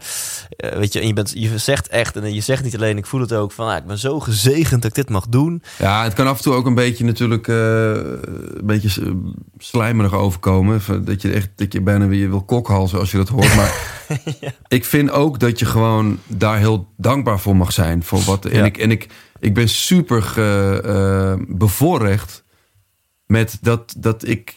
weet je, en je, bent, je zegt echt, en je zegt niet alleen, ik voel het ook van, ah, ik ben zo gezegend dat ik dit mag doen. Ja, het kan af en toe ook een beetje natuurlijk eh, een beetje slijmerig overkomen. Dat je echt dat je bijna weer wil kokhalzen als je dat hoort. Maar ik vind ook dat je gewoon daar heel dankbaar voor mag zijn. Voor wat, en Ja. ik, en ik, ik ben super ge, bevoorrecht met dat, dat ik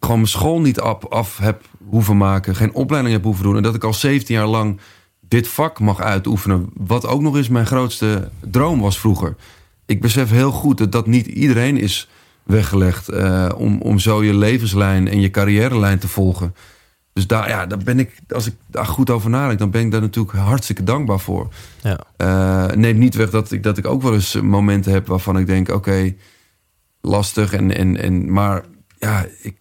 gewoon mijn school niet af, af heb hoeven maken. Geen opleiding heb hoeven doen. En dat ik al 17 jaar lang dit vak mag uitoefenen. Wat ook nog eens mijn grootste droom was vroeger. Ik besef heel goed dat dat niet iedereen is weggelegd. eh, om, om zo je levenslijn en je carrièrelijn te volgen. Dus daar, ja, daar ben ik, als ik daar goed over nadenk, dan ben ik daar natuurlijk hartstikke dankbaar voor. Ja. Eh, neemt niet weg dat ik, dat ik ook wel eens momenten heb waarvan ik denk: oké, lastig. En, en, en, maar ja, ik,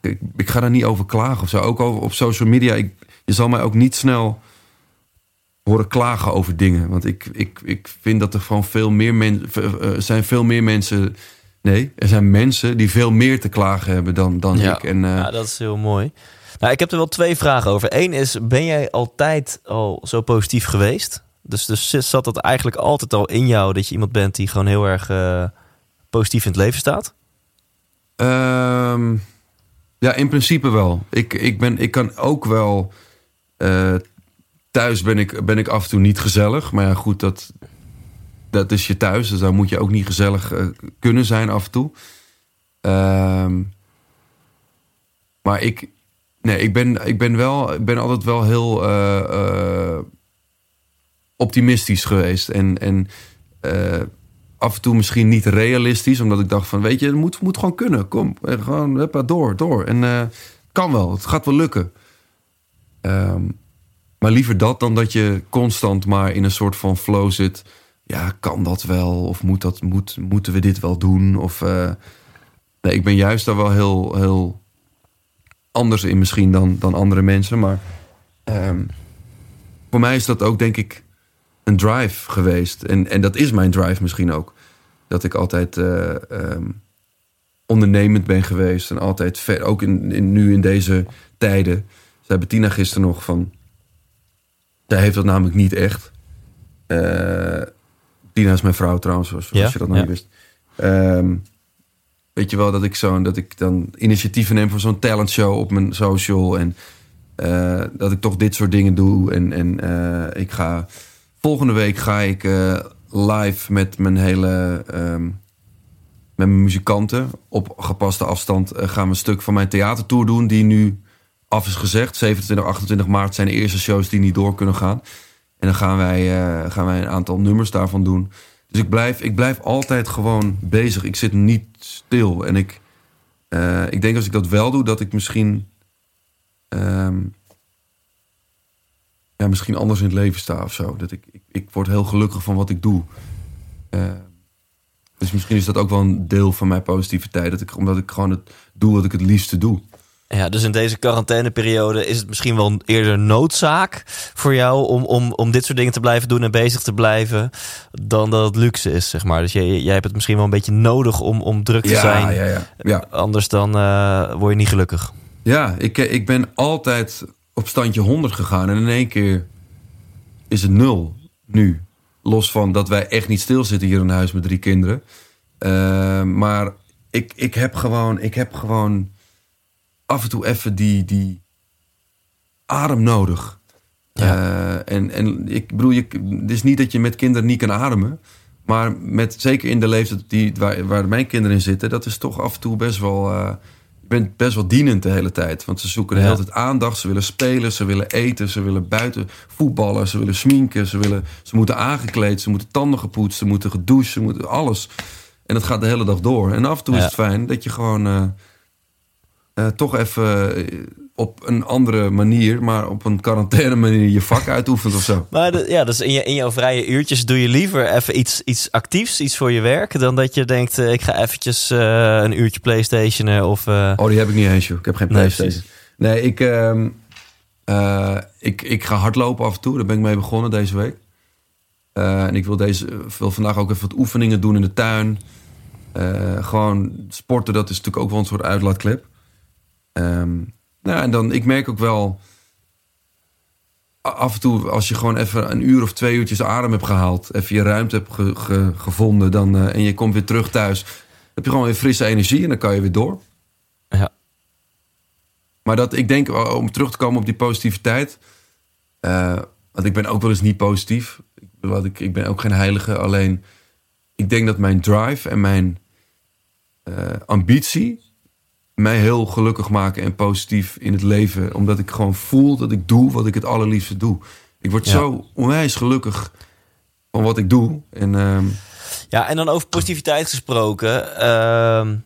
ik, ik ga daar niet over klagen of zo. Ook over, op social media. Ik, je zal mij ook niet snel horen klagen over dingen. Want ik, ik, ik vind dat er gewoon veel meer mensen. Er zijn veel meer mensen. Nee, er zijn mensen die veel meer te klagen hebben dan, dan Ja. ik. En, eh, ja, dat is heel mooi. Nou, ik heb er wel twee vragen over. Eén is, ben jij altijd al zo positief geweest? Dus, dus zat dat eigenlijk altijd al in jou dat je iemand bent die gewoon heel erg eh, positief in het leven staat? Ehm, ja, in principe wel. Ik, ik, ben, ik kan ook wel. eh, thuis ben ik, ben ik af en toe niet gezellig. Maar ja, goed, dat, dat is je thuis. Dus dan moet je ook niet gezellig eh, kunnen zijn af en toe. Ehm, maar ik. Nee, ik ben, ik ben wel. Ik ben altijd wel heel. eh, optimistisch geweest. En. en af en toe misschien niet realistisch. Omdat ik dacht van, weet je, het moet, moet gewoon kunnen. Kom, eh, gewoon door, door. En eh, kan wel, het gaat wel lukken. Ehm, maar liever dat dan dat je constant maar in een soort van flow zit. Ja, kan dat wel? Of moet dat, moet, moeten we dit wel doen? Of, eh, nee, ik ben juist daar wel heel, heel anders in misschien dan, dan andere mensen. Maar ehm, voor mij is dat ook, denk ik, een drive geweest. En, en dat is mijn drive misschien ook. Dat ik altijd eh, ehm, ondernemend ben geweest. En altijd ver, ook in, in, nu in deze tijden. Zei Bettina gisteren nog van... Zij heeft dat namelijk niet echt. Eh Tina is mijn vrouw trouwens, zoals, Ja, als je dat nog ja. niet wist. Ehm, weet je wel dat ik, zo'n dat ik dan initiatieven neem voor zo'n talentshow op mijn social. En eh, dat ik toch dit soort dingen doe. En, en ik ga... Volgende week ga ik eh, live met mijn hele... ehm, met mijn muzikanten op gepaste afstand eh, gaan we een stuk van mijn theatertour doen... die nu af is gezegd. 27, 28 maart zijn de eerste shows die niet door kunnen gaan. En dan gaan wij, eh, gaan wij een aantal nummers daarvan doen. Dus ik blijf, ik blijf altijd gewoon bezig. Ik zit niet stil. En ik, ik denk als ik dat wel doe, dat ik misschien... ehm, ja, misschien anders in het leven sta of zo. Dat ik, ik, word heel gelukkig van wat ik doe. Eh, dus misschien is dat ook wel een deel van mijn positiviteit. Dat ik, omdat ik gewoon het doe wat ik het liefste doe. Ja, dus in deze quarantaineperiode is het misschien wel eerder noodzaak voor jou om, om, om dit soort dingen te blijven doen en bezig te blijven, dan dat het luxe is, zeg maar. Dus jij, jij hebt het misschien wel een beetje nodig om, om druk te ja, zijn. ja, ja, ja. Anders dan eh, word je niet gelukkig. Ja, ik, eh, ik ben altijd op standje 100 gegaan. En in één keer is het nul nu. Los van dat wij echt niet stilzitten hier in huis met drie kinderen. Eh, maar ik, ik, heb gewoon, ik heb gewoon af en toe even die, die adem nodig. Eh, en, en ik bedoel, je, het is niet dat je met kinderen niet kan ademen. Maar met, zeker in de leeftijd die, waar, waar mijn kinderen in zitten, dat is toch af en toe best wel. eh, bent best wel dienend de hele tijd. Want ze zoeken de hele tijd aandacht. Ze willen spelen, ze willen eten, ze willen buiten voetballen, ze willen sminken, ze, willen, ze moeten aangekleed, ze moeten tanden gepoetst, ze moeten gedoucht, ze moeten alles. En dat gaat de hele dag door. En af en toe Ja. is het fijn dat je gewoon eh, eh, toch even eh, op een andere manier, maar op een quarantaine manier je vak uitoefent of zo. Maar de- ja, dus in, je, in jouw vrije uurtjes doe je liever even iets, iets actiefs, iets voor je werk, dan dat je denkt, eh, ik ga eventjes eh, een uurtje Playstationen of... eh, Oh, die heb ik niet eens, joh. Ik heb geen PlayStation. Nee, ik, ehm, eh, ik, ik ga hardlopen af en toe. Daar ben ik mee begonnen deze week. En ik wil, deze, wil vandaag ook even wat oefeningen doen in de tuin. Gewoon sporten, dat is natuurlijk ook wel een soort uitlaatklep. Ehm, nou, en dan, ik merk ook wel... Af en toe, als je gewoon even een uur of twee uurtjes adem hebt gehaald... even je ruimte hebt ge- ge- gevonden... Dan, eh, en je komt weer terug thuis... heb je gewoon weer frisse energie en dan kan je weer door. ja. Maar dat, ik denk, uh, om terug te komen op die positiviteit. eh, want ik ben ook wel eens niet positief. Ik, wat ik, ik ben ook geen heilige. Alleen, ik denk dat mijn drive en mijn eh, ambitie mij heel gelukkig maken en positief in het leven. Omdat ik gewoon voel dat ik doe wat ik het allerliefste doe. Ik word Ja. zo onwijs gelukkig van wat ik doe. En ehm, ja, en dan over positiviteit gesproken. ehm,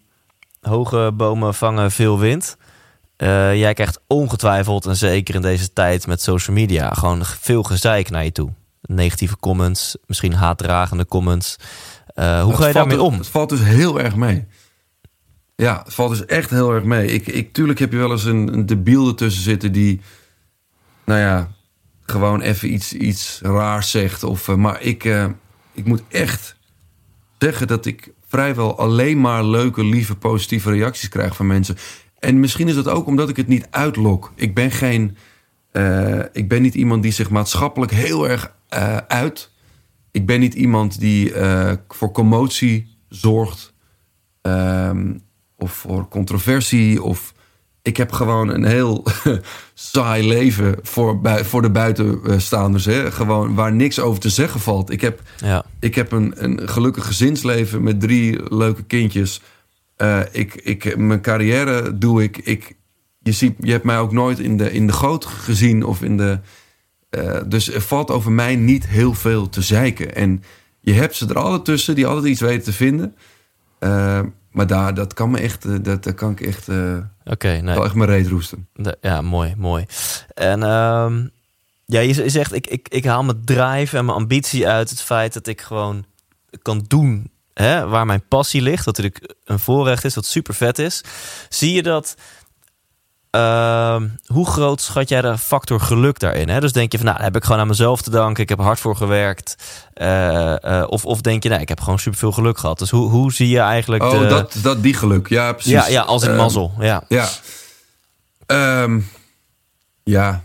hoge bomen vangen veel wind. Eh, jij krijgt ongetwijfeld, en zeker in deze tijd met social media, gewoon veel gezeik naar je toe. Negatieve comments, misschien haatdragende comments. Eh, hoe Het ga je daarmee dus- om? Het valt dus heel erg mee. Ja, het valt dus echt heel erg mee. Ik, ik, tuurlijk heb je wel eens een, een debiel ertussen zitten die... Nou ja, gewoon even iets, iets raars zegt. Of, eh, maar ik, eh, ik moet echt zeggen dat ik vrijwel alleen maar leuke, lieve, positieve reacties krijg van mensen. En misschien is dat ook omdat ik het niet uitlok. Ik ben geen... eh, ik ben niet iemand die zich maatschappelijk heel erg uit. Ik ben niet iemand die voor commotie zorgt. ehm, of voor controversie. Of ik heb gewoon een heel saai leven voor, voor de buitenstaanders. Hè? Gewoon waar niks over te zeggen valt. Ik heb, Ja, ik heb een, een gelukkig gezinsleven met drie leuke kindjes. Eh, ik, ik, mijn carrière doe ik. ik je, ziet, je hebt mij ook nooit in de, in de goot gezien of in de. eh, dus er valt over mij niet heel veel te zeiken. En je hebt ze er alle tussen die altijd iets weten te vinden. Eh, maar daar, dat kan me echt, eh, dat, dat kan ik echt, eh oké. nee. echt mijn reet roesten. De- ja, mooi, mooi. En ehm, ja, je, je zegt, ik, ik, ik haal mijn drive en mijn ambitie uit het feit dat ik gewoon kan doen hè, waar mijn passie ligt. Dat natuurlijk een voorrecht is, wat super vet is. Zie je dat... ehm, hoe groot schat jij de factor geluk daarin? Hè? Dus denk je van, nou, heb ik gewoon aan mezelf te danken. Ik heb hard voor gewerkt. Eh, eh, of, of denk je, nou, ik heb gewoon superveel geluk gehad. Dus hoe, hoe zie je eigenlijk Oh, de... dat, dat, die geluk. Ja, precies. ja, ja, als in Eh, mazzel. Ja. Ja. Ehm, ja.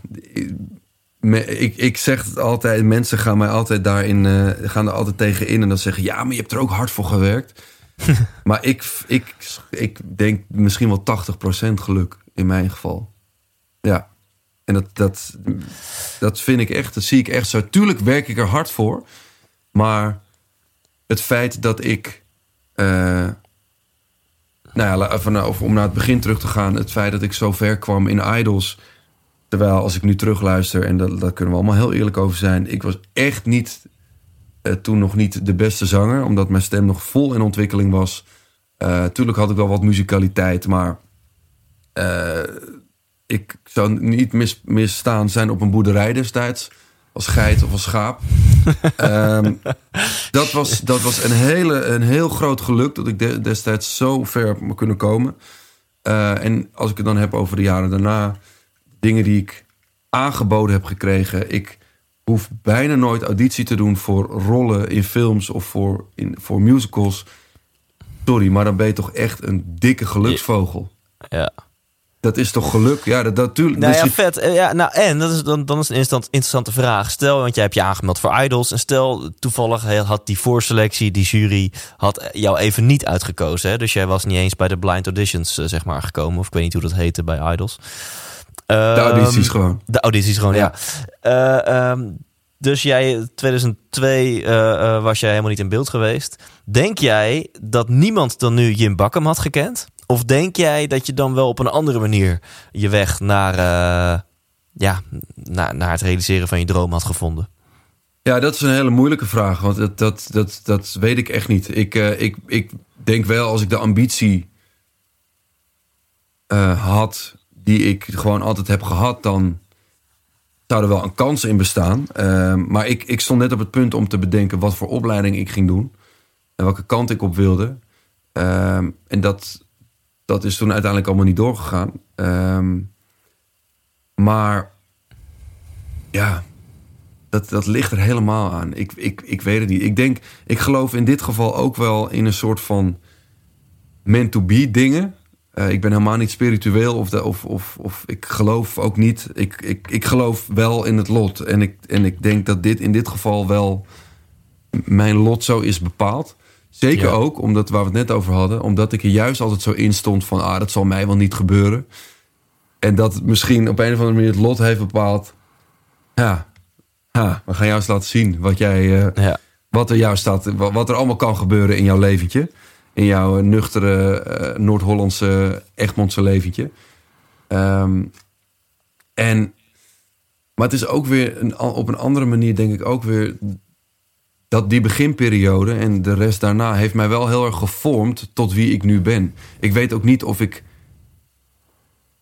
Me- Ik, ik zeg het altijd. Mensen gaan mij altijd daarin eh, gaan er altijd tegen in. En dan zeggen ja, maar je hebt er ook hard voor gewerkt. maar ik, ik, ik denk misschien wel 80% geluk in mijn geval. Ja. En dat, dat, dat vind ik echt, dat zie ik echt zo. Tuurlijk werk ik er hard voor. Maar het feit dat ik. eh, nou ja, even of om naar het begin terug te gaan. Het feit dat ik zo ver kwam in Idols. Terwijl als ik nu terugluister, en daar, daar kunnen we allemaal heel eerlijk over zijn. Ik was echt niet, eh, toen nog niet de beste zanger. Omdat mijn stem nog vol in ontwikkeling was. Eh tuurlijk had ik wel wat muzikaliteit, maar... eh, ik zou niet mis, misstaan zijn op een boerderij destijds. Als geit of als schaap. Ehm, dat, was, dat was een, hele, een heel groot geluk dat ik de- destijds zo ver heb me kunnen komen. Eh, en als ik het dan heb over de jaren daarna, dingen die ik aangeboden heb gekregen. Ik hoef bijna nooit auditie te doen voor rollen in films of voor, in, voor musicals. Sorry, maar dan ben je toch echt een dikke geluksvogel. ja. Dat is toch geluk? Ja, dat natuurlijk. Nou ja, vet. Eh, Ja, nou, en dat is, dan, dan is een instant, interessante vraag. Stel, want jij hebt je aangemeld voor Idols. En stel, toevallig had die voorselectie, die jury, had jou even niet uitgekozen. Hè? Dus jij was niet eens bij de blind auditions, eh, zeg maar, gekomen. Of ik weet niet hoe dat heette bij Idols. de audities Ehm, gewoon. De audities gewoon, ja. Ja. Eh, ehm, dus jij, 2002 eh, eh, was jij helemaal niet in beeld geweest. Denk jij dat niemand dan nu Jim Bakken had gekend? Of denk jij dat je dan wel op een andere manier je weg naar, eh, ja, naar, naar het realiseren van je droom had gevonden? Ja, dat is een hele moeilijke vraag. Want dat, dat, dat, dat weet ik echt niet. Ik, uh, ik, ik denk wel als ik de ambitie uh, had... die ik gewoon altijd heb gehad... dan zou er wel een kans in bestaan. Uh, maar ik, ik stond net op het punt om te bedenken... wat voor opleiding ik ging doen. En welke kant ik op wilde. Ehm, en dat, dat is toen uiteindelijk allemaal niet doorgegaan. Ehm, maar ja, dat, dat ligt er helemaal aan. Ik, ik, ik weet het niet. Ik denk, ik geloof in dit geval ook wel in een soort van meant to be dingen. Uh, ik ben helemaal niet spiritueel of, de, of, of, of ik geloof ook niet. Ik, ik, ik geloof wel in het lot. En ik, en ik denk dat dit in dit geval wel mijn lot zo is bepaald. Zeker ja. ook, omdat waar we het net over hadden, omdat ik er juist altijd zo in stond van, ah, dat zal mij wel niet gebeuren. En dat misschien op een of andere manier het lot heeft bepaald. Ja, ja we gaan jou eens laten zien wat jij, uh, ja. wat er jou staat, wat er allemaal kan gebeuren in jouw leventje. In jouw nuchtere uh, Noord-Hollandse Egmondse leventje. Um, en, maar het is ook weer een, op een andere manier, denk ik ook weer dat die beginperiode en de rest daarna heeft mij wel heel erg gevormd tot wie ik nu ben. Ik weet ook niet of ik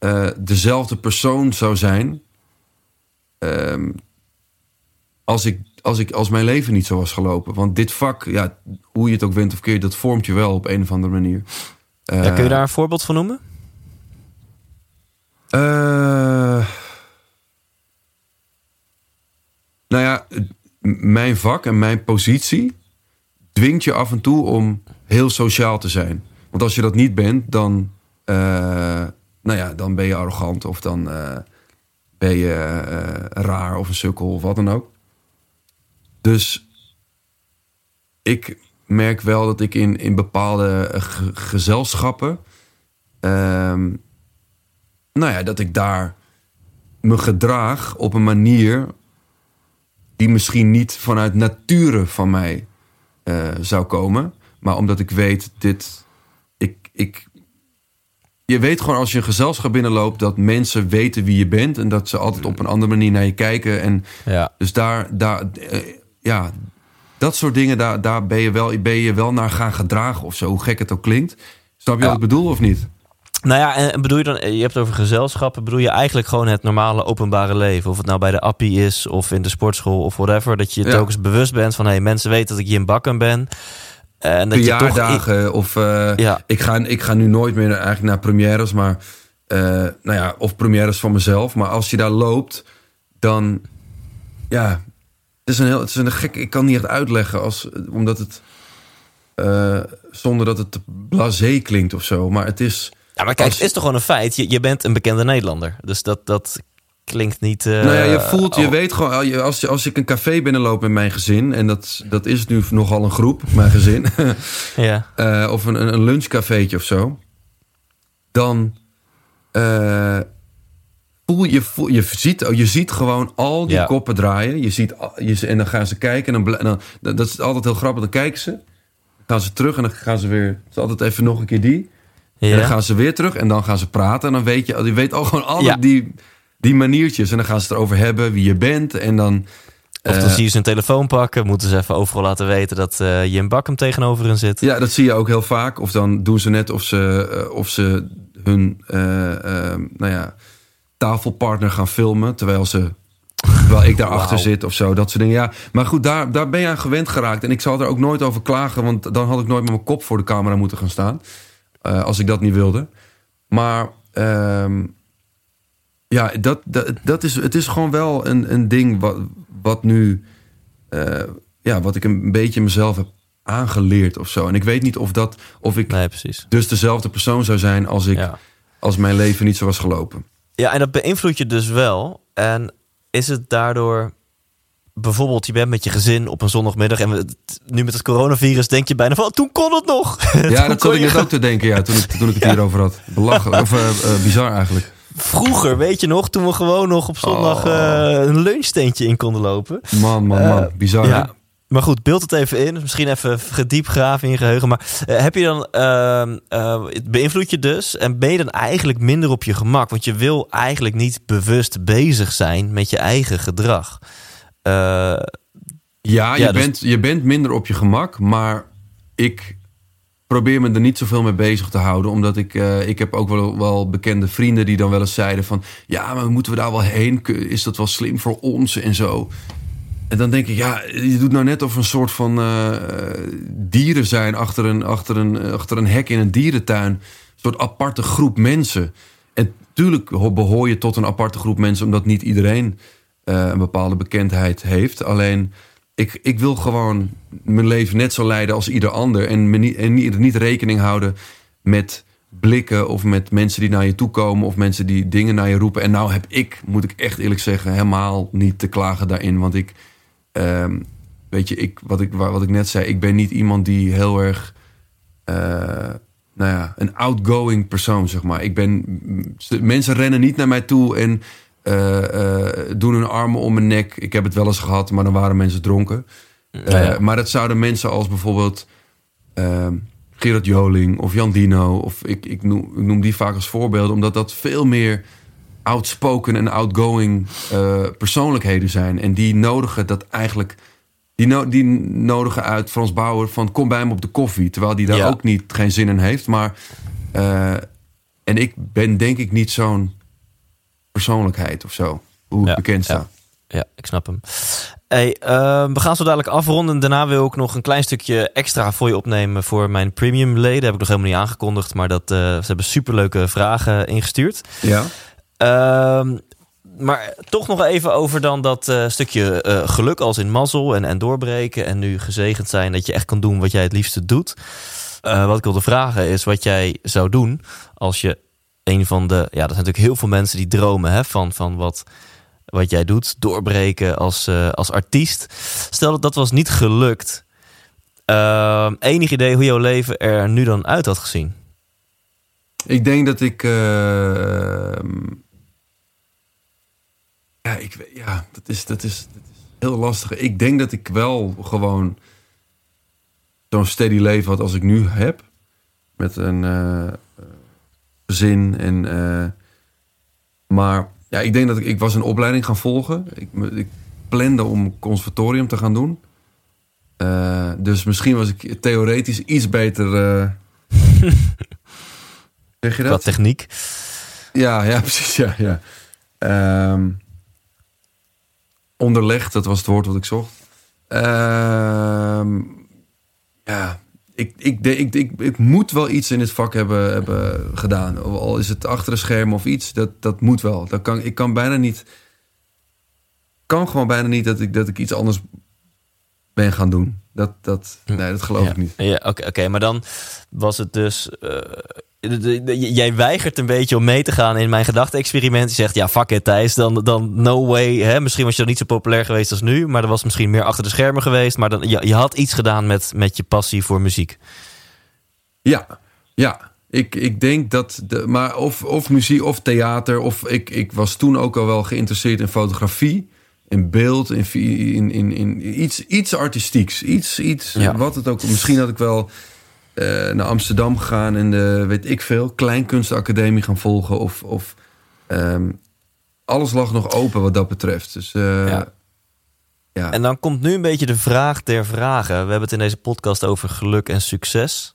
uh, dezelfde persoon zou zijn um, als, ik, als, ik, als mijn leven niet zo was gelopen. Want dit vak, ja, hoe je het ook went of keert, dat vormt je wel op een of andere manier. Uh, ja, kun je daar een voorbeeld van noemen? Uh, nou ja, mijn vak en mijn positie dwingt je af en toe om heel sociaal te zijn. Want als je dat niet bent, dan, uh, nou ja, dan ben je arrogant of dan uh, ben je uh, raar of een sukkel of wat dan ook. Dus ik merk wel dat ik in, in bepaalde gezelschappen, ehm, nou ja, dat ik daar me gedraag op een manier die misschien niet vanuit nature van mij uh, zou komen. Maar omdat ik weet, dit. Ik, ik, je weet gewoon als je een gezelschap binnenloopt dat mensen weten wie je bent. En dat ze altijd op een andere manier naar je kijken. En ja. dus daar, daar uh, ja, dat soort dingen, daar, daar ben, je wel, ben je wel naar gaan gedragen of zo. Hoe gek het ook klinkt. Snap je ja. wat ik bedoel of niet? Nou ja, en bedoel je dan, je hebt over gezelschappen, bedoel je eigenlijk gewoon het normale openbare leven? Of het nou bij de appie is, of in de sportschool, of whatever. Dat je ja. telkens bewust bent van, hé, hey, mensen weten dat ik hier in bakken ben. En dat je toch... of uh, ja. ik, ga, ik ga nu nooit meer eigenlijk naar premières, maar, uh, nou ja, of premières van mezelf. Maar als je daar loopt, dan, ja, het is een heel, het is een gek, ik kan niet echt uitleggen, als, omdat het, uh, zonder dat het blasé klinkt of zo. Maar het is ja, maar kijk, als... het is toch gewoon een feit. Je, je bent een bekende Nederlander. Dus dat, dat klinkt niet... Uh, nou ja, je voelt, je oh. weet gewoon... Als, je, als ik een café binnenloop met mijn gezin... en dat, dat is nu nogal een groep, mijn gezin... ja. Uh, of een, een lunchcafeetje of zo... dan... Uh, voel je, voel, je, ziet, je ziet gewoon al die ja. koppen draaien. Je ziet, je, en dan gaan ze kijken. En dan, en dan, dat is altijd heel grappig. Dan kijken ze. Dan gaan ze terug en dan gaan ze weer... Het is altijd even nog een keer die... En dan gaan ze weer terug en dan gaan ze praten. En dan weet je, je weet al gewoon alle die, die maniertjes. En dan gaan ze het erover hebben wie je bent. En dan. Of dan uh, zie je ze een telefoon pakken. Moeten ze even overal laten weten dat uh, Jim Bakkum tegenover hen zit. Ja, dat zie je ook heel vaak. Of dan doen ze net of ze, uh, of ze hun nou ja, tafelpartner gaan filmen. Terwijl ze. Terwijl ik daarachter wow. zit of zo. Dat soort dingen. Ja, maar goed, daar, daar ben je aan gewend geraakt. En ik zal er ook nooit over klagen. Want dan had ik nooit met mijn kop voor de camera moeten gaan staan. Uh, als ik dat niet wilde. Maar um, ja, dat, dat, dat is, het is gewoon wel een, een ding wat, wat nu... Uh, ja, wat ik een beetje mezelf heb aangeleerd of zo. En ik weet niet of dat... Of ik nee, dus dezelfde persoon zou zijn als ik... Ja. Als mijn leven niet zo was gelopen. Ja, en dat beïnvloedt je dus wel. En is het daardoor bijvoorbeeld je bent met je gezin op een zondagmiddag en we, nu met het coronavirus denk je bijna van toen kon het nog. Ja, dat zat ik net ook te denken ja, toen, ik, toen ik het ja. hierover had. Belachelijk, of uh, uh, bizar eigenlijk. Vroeger, weet je nog, toen we gewoon nog op zondag uh, een lunchsteentje in konden lopen. Man, man, man, bizar. Ja. Maar goed, beeld het even in. Misschien even gediep graven in je geheugen. Maar heb je dan, het beïnvloedt je dus. En ben je dan eigenlijk minder op je gemak? Want je wil eigenlijk niet bewust bezig zijn met je eigen gedrag. Uh, Ja, je, dus- bent, je bent minder op je gemak, maar ik probeer me er niet zoveel mee bezig te houden. Omdat ik, eh, ik heb ook wel, wel bekende vrienden die dan wel eens zeiden van... ja, maar moeten we daar wel heen? Is dat wel slim voor ons en zo? En dan denk ik, ja, je doet nou net of een soort van eh, dieren zijn... Achter een, achter, een, achter een hek in een dierentuin. Een soort aparte groep mensen. En tuurlijk ho- behoor je tot een aparte groep mensen... omdat niet iedereen eh, een bepaalde bekendheid heeft. Alleen, ik, ik wil gewoon mijn leven net zo leiden als ieder ander. En, niet, en niet, niet rekening houden met blikken... of met mensen die naar je toe komen... of mensen die dingen naar je roepen. En nou heb ik, moet ik echt eerlijk zeggen... helemaal niet te klagen daarin. Want ik, ehm, weet je, ik, wat, ik, wat ik net zei... ik ben niet iemand die heel erg... eh, nou ja, een outgoing persoon, zeg maar. Ik ben, mensen rennen niet naar mij toe en eh, eh, doen hun armen om mijn nek. Ik heb het wel eens gehad, maar dan waren mensen dronken. Eh, ja. Maar dat zouden mensen als bijvoorbeeld Gerard Joling of Jan Dino... of ik, ik, noem, ik noem die vaak als voorbeelden... omdat dat veel meer outspoken en outgoing persoonlijkheden zijn. En die nodigen dat eigenlijk... Die, no- die nodigen uit Frans Bauer van kom bij me op de koffie. Terwijl die daar Ja. ook niet geen zin in heeft. Maar, en ik ben denk ik niet zo'n persoonlijkheid of zo. Hoe bekend sta. ja. Ik snap hem. Hey, ehm, we gaan zo dadelijk afronden. Daarna wil ik nog een klein stukje extra voor je opnemen voor mijn premium leden. Heb ik nog helemaal niet aangekondigd, maar dat, eh, ze hebben superleuke vragen ingestuurd. Ja. Ehm, maar toch nog even over dan dat eh, stukje eh, geluk als in mazzel en, en doorbreken. En nu gezegend zijn dat je echt kan doen wat jij het liefste doet. Wat ik wilde vragen is wat jij zou doen als je een van de... Ja, er zijn natuurlijk heel veel mensen die dromen hè, van, van wat, wat jij doet. Doorbreken als, eh, als artiest. Stel dat dat was niet gelukt. Ehm, enig idee hoe jouw leven er nu dan uit had gezien? Ik denk dat ik. eh, ja, ik ja dat, is, dat, is, dat is heel lastig. Ik denk dat ik wel gewoon zo'n steady leven had als ik nu heb. Met een eh, gezin. En, eh, maar ja, ik denk dat ik, ik was een opleiding gaan volgen. Ik, ik plande om conservatorium te gaan doen. Eh, dus misschien was ik theoretisch iets beter. eh, zeg je Qua dat? techniek? Ja, ja, precies. Ja, ja. Ehm, onderlegd, dat was het woord wat ik zocht. Ehm, ja, ik, ik, ik, ik, moet wel iets in dit vak hebben, hebben gedaan. Al is het achter de schermen of iets, dat, dat moet wel. Dat kan, ik kan bijna niet... kan gewoon bijna niet dat ik, dat ik iets anders ben gaan doen. Dat, dat, nee, dat geloof ja. ik niet. Ja, oké, oké, maar dan was het dus. eh, de- de- de- jij weigert een beetje om mee te gaan in mijn gedachte-experiment. Je zegt, ja, fuck it, Thijs. Dan, dan no way. Hè? Misschien was je dan niet zo populair geweest als nu. Maar er was misschien meer achter de schermen geweest. Maar dan, je, je had iets gedaan met, met je passie voor muziek. Ja, ja. Ik, ik denk dat. De, maar of, of muziek of theater. Of ik, ik was toen ook al wel geïnteresseerd in fotografie. In beeld. In, in, in, in iets, iets artistieks. Iets, iets Ja. wat het ook. Misschien had ik wel eh, naar Amsterdam gegaan. En de, weet ik veel. Kleinkunstacademie gaan volgen. Of. of ehm, alles lag nog open wat dat betreft. Dus. eh, Ja. ja. En dan komt nu een beetje de vraag der vragen. We hebben het in deze podcast over geluk en succes.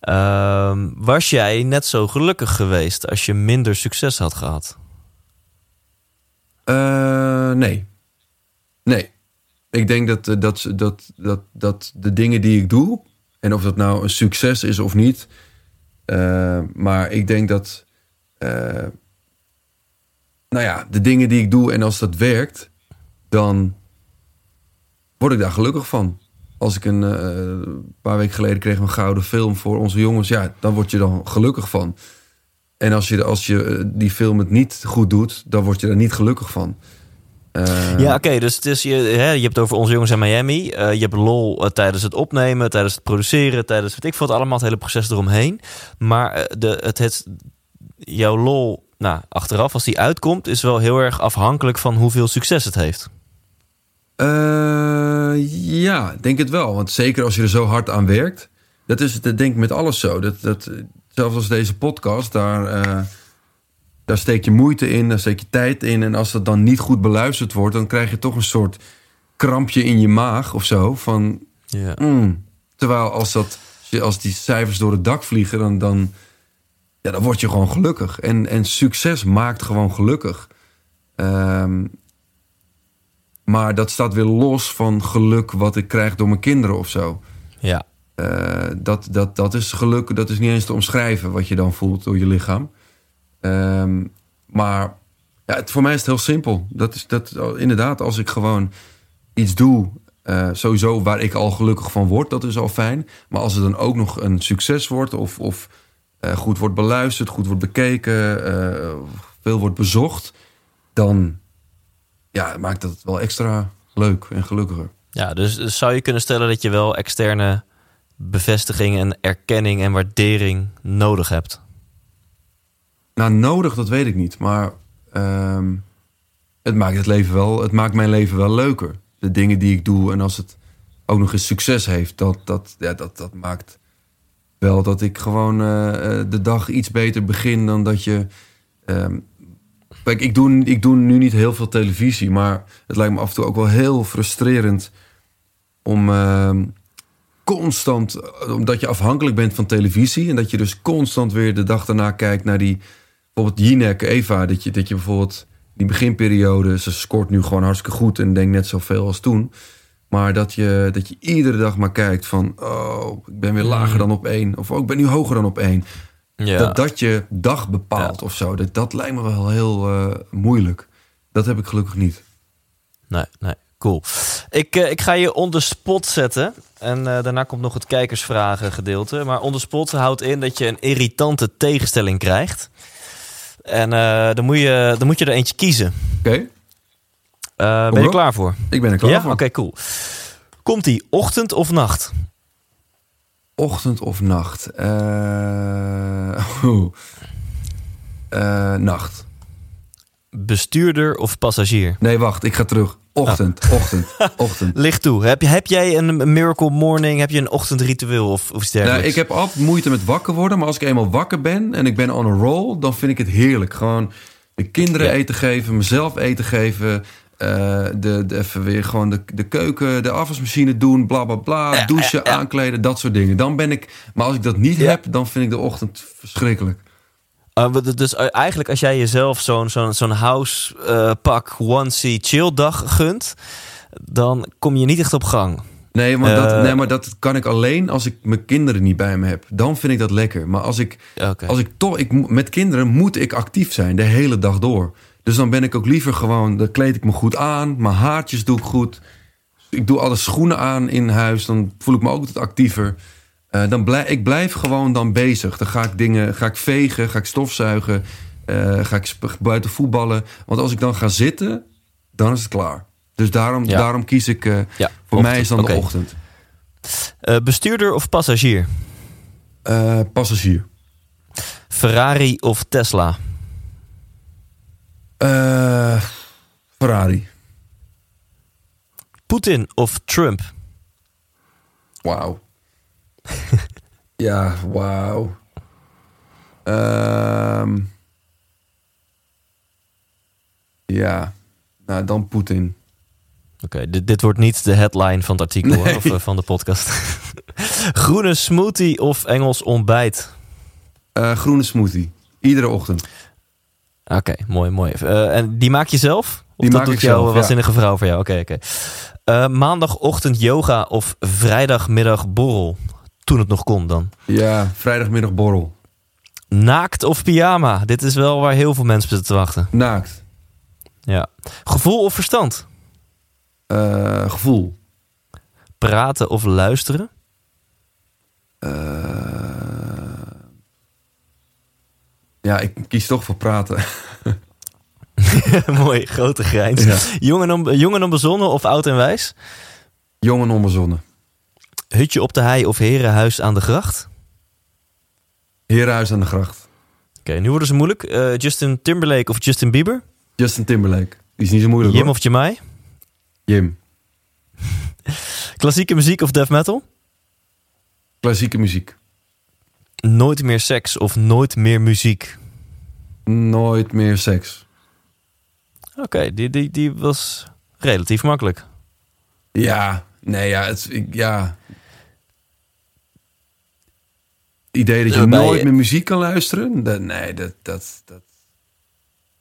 Ehm, was jij net zo gelukkig geweest als je minder succes had gehad? Eh, nee. Nee. Ik denk dat, eh, dat, dat, dat, dat de dingen die ik doe, en of dat nou een succes is of niet, eh, maar ik denk dat, nou ja, de dingen die ik doe en als dat werkt, dan word ik daar gelukkig van. Als ik een paar weken geleden kreeg een gouden film voor onze jongens, ja, dan word je dan gelukkig van. En als je, als je eh, die film het niet goed doet, dan word je er niet gelukkig van. Eh, Ja, oké. dus het is je, hè, je hebt het over onze jongens in Miami. Eh, je hebt lol tijdens het opnemen, tijdens het produceren, tijdens weet ik veel, wat allemaal, het hele proces eromheen. Maar de, het, het, jouw lol, nou, achteraf, als die uitkomt, is wel heel erg afhankelijk van hoeveel succes het heeft. Ja, denk het wel. Want zeker als je er zo hard aan werkt. Dat is het, denk ik, met alles zo. Dat, dat, zelfs als deze podcast, daar, eh, daar steek je moeite in, daar steek je tijd in. En als dat dan niet goed beluisterd wordt, dan krijg je toch een soort krampje in je maag of zo. Van, Ja. mm. Terwijl als, dat, als die cijfers door het dak vliegen, dan, dan, ja, dan word je gewoon gelukkig. En, en succes maakt gewoon gelukkig. Ehm, maar dat staat weer los van geluk wat ik krijg door mijn kinderen of zo. ja. Eh, dat, dat, dat is geluk, dat is niet eens te omschrijven wat je dan voelt door je lichaam. Ehm, maar ja, het, voor mij is het heel simpel. Dat is dat, inderdaad, als ik gewoon iets doe, eh, sowieso waar ik al gelukkig van word, dat is al fijn. Maar als het dan ook nog een succes wordt, of, of eh, goed wordt beluisterd, goed wordt bekeken, veel wordt bezocht, dan ja, maakt dat wel extra leuk en gelukkiger. Ja, dus zou je kunnen stellen dat je wel externe bevestiging en erkenning en waardering nodig hebt? Nou, nodig, dat weet ik niet. Maar ehm, het maakt het leven wel, het maakt mijn leven wel leuker. De dingen die ik doe en als het ook nog eens succes heeft, dat, dat, ja, dat, dat maakt wel dat ik gewoon eh, eh, de dag iets beter begin dan dat je. ehm, kijk, ik doe, ik doe nu niet heel veel televisie, maar het lijkt me af en toe ook wel heel frustrerend om ehm, constant, eh, omdat je afhankelijk bent van televisie en dat je dus constant weer de dag daarna kijkt naar die, bijvoorbeeld Jinek, Eva, dat je, dat je bijvoorbeeld die beginperiode, ze scoort nu gewoon hartstikke goed en denkt net zoveel als toen. Maar dat je, dat je iedere dag maar kijkt van, oh, ik ben weer lager dan op één. Of oh, ik ben nu hoger dan op één. Ja. Dat dat je dag bepaalt of zo. Dat, dat lijkt me wel heel eh, moeilijk. Dat heb ik gelukkig niet. Nee, nee, cool. Ik, eh, ik ga je on the spot zetten. En eh, daarna komt nog het kijkersvragen gedeelte. Maar on the spot houdt in dat je een irritante tegenstelling krijgt. En eh, dan, moet je, dan moet je er eentje kiezen. Oké, ben je klaar voor? ik ben er klaar ja? voor. Oké, cool. Komt die ochtend of nacht? Ochtend of nacht? Eh, nacht. Bestuurder of passagier? Nee, wacht, ik ga terug. Ochtend, ochtend, ochtend. Licht toe. Heb, je, heb jij een miracle morning? Heb je een ochtendritueel of, of iets dergelijks? Nou, ik heb altijd moeite met wakker worden, maar als ik eenmaal wakker ben en ik ben on a roll, dan vind ik het heerlijk. Gewoon de kinderen Ja. eten geven, mezelf eten geven, eh, de, de, even weer gewoon de, de keuken, de afwasmachine doen, bla bla bla, Ja, douchen, ja, aankleden, dat soort dingen. Dan ben ik, maar als ik dat niet heb, dan vind ik de ochtend verschrikkelijk. Uh, wat- dus uh, eigenlijk als jij jezelf zo'n zo'n zo'n house uh, pak onesie chill dag gunt, dan kom je niet echt op gang. Nee maar, dat, Eh. nee, maar dat kan ik alleen als ik mijn kinderen niet bij me heb. Dan vind ik dat lekker. Maar als ik, als ik toch, ik, met kinderen moet ik actief zijn de hele dag door. Dus dan ben ik ook liever gewoon, dan kleed ik me goed aan, mijn haartjes doe ik goed. Ik doe alle schoenen aan in huis, dan voel ik me ook wat actiever. Eh, dan blij, ik blijf gewoon dan bezig. Dan ga ik dingen, ga ik vegen, ga ik stofzuigen, eh, ga ik buiten voetballen. Want als ik dan ga zitten, dan is het klaar. Dus daarom, Ja. daarom kies ik, eh, Ja, voor mij is dan de ochtend. Bestuurder of passagier? Passagier. Ferrari of Tesla? Ferrari. Poetin of Trump? Wauw. ja, wauw. Ehm, ja, nou dan Poetin. Oké, dit, dit wordt niet de headline van het artikel Nee. of uh, van de podcast. Groene smoothie of Engels ontbijt? Eh, groene smoothie. Iedere ochtend. Oké, mooi, mooi. Uh, en die maak je zelf? Of Die dat maak doet ik jouw zelf, waanzinnige vrouw voor jou? Oké, oké. Maandagochtend yoga of vrijdagmiddag borrel? Toen het nog kon dan. Ja, vrijdagmiddag borrel. Naakt of pyjama? Dit is wel waar heel veel mensen zitten te wachten. Naakt. Ja. Gevoel of verstand? Uh, gevoel. Praten of luisteren? Uh, ja, ik kies toch voor praten. Mooi, grote grijns. Ja. Jong, en onbezonnen of oud en wijs? Jong en onbezonnen. Hutje op de hei of herenhuis aan de gracht? Herenhuis aan de gracht. Oké, okay, nu worden ze moeilijk. Uh, Justin Timberlake of Justin Bieber? Justin Timberlake. Die is niet zo moeilijk Jim hoor. of Jamai? Jim. Klassieke muziek of death metal? Klassieke muziek. Nooit meer seks of nooit meer muziek? Nooit meer seks. Oké, okay, die, die, die was relatief makkelijk. Ja, nee, ja, het, ik, ja. Idee dat je nooit meer muziek kan luisteren, dat, nee, dat, dat, dat.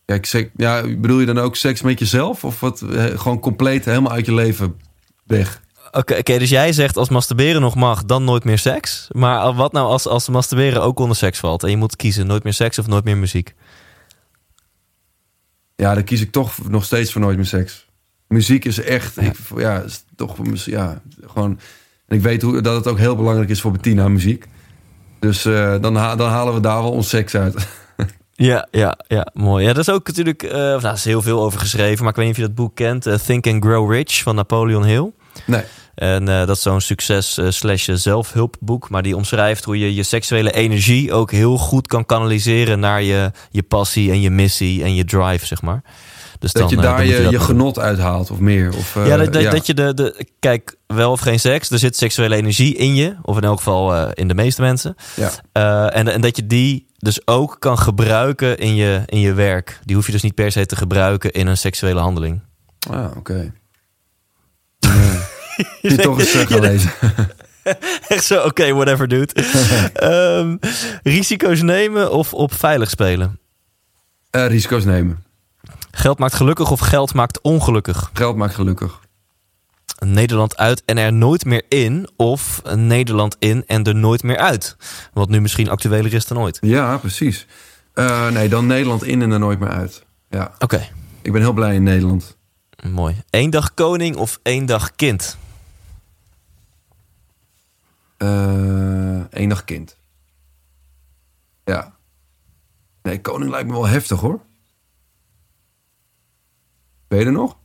Kijk, sek, ja, bedoel je dan ook seks met jezelf of wat? eh, Gewoon compleet helemaal uit je leven weg. Oké, oké, dus jij zegt als masturberen nog mag, dan nooit meer seks. Maar wat nou als, als masturberen ook onder seks valt? En je moet kiezen, nooit meer seks of nooit meer muziek? Ja, dan kies ik toch nog steeds voor nooit meer seks. Muziek is echt, Ja. ik, ja, is toch, ja, gewoon. En ik weet hoe, dat het ook heel belangrijk is voor Bettina muziek. Dus eh, dan, ha- dan halen we daar wel ons seks uit. Ja, ja, ja, mooi. Ja, dat is ook natuurlijk, eh nou, er is heel veel over geschreven, maar ik weet niet of je dat boek kent, eh, Think and Grow Rich van Napoleon Hill. Nee. En dat is zo'n succes slash zelfhulpboek, maar die omschrijft hoe je je seksuele energie ook heel goed kan kanaliseren naar je, je passie en je missie en je drive, zeg maar. Dus Dat je eh, daar je, genot uithaalt of meer. Of, eh, ja, dat, dat, dat je de, de. Kijk, wel of geen seks. Er zit seksuele energie in je. Of in elk geval eh, in de meeste mensen. Ja. En, en dat je die dus ook kan gebruiken in je, in je werk. Die hoef je dus niet per se te gebruiken in een seksuele handeling. Ah, oké. Ja. Je toch eens eh, gaan lezen. Echt zo, oké, whatever, dude. Ehm, risico's nemen of op veilig spelen? Risico's nemen. Geld maakt gelukkig of geld maakt ongelukkig? Geld maakt gelukkig. Nederland uit en er nooit meer in. Of Nederland in en er nooit meer uit. Wat nu misschien actueler is dan ooit. Ja, precies. Eh, nee, dan Nederland in en er nooit meer uit. Ja, Oké. ik ben heel blij in Nederland. Mooi. Eén dag koning of één dag kind? Eh Eén dag kind. Ja. Nee, koning lijkt me wel heftig hoor. Ben je er nog?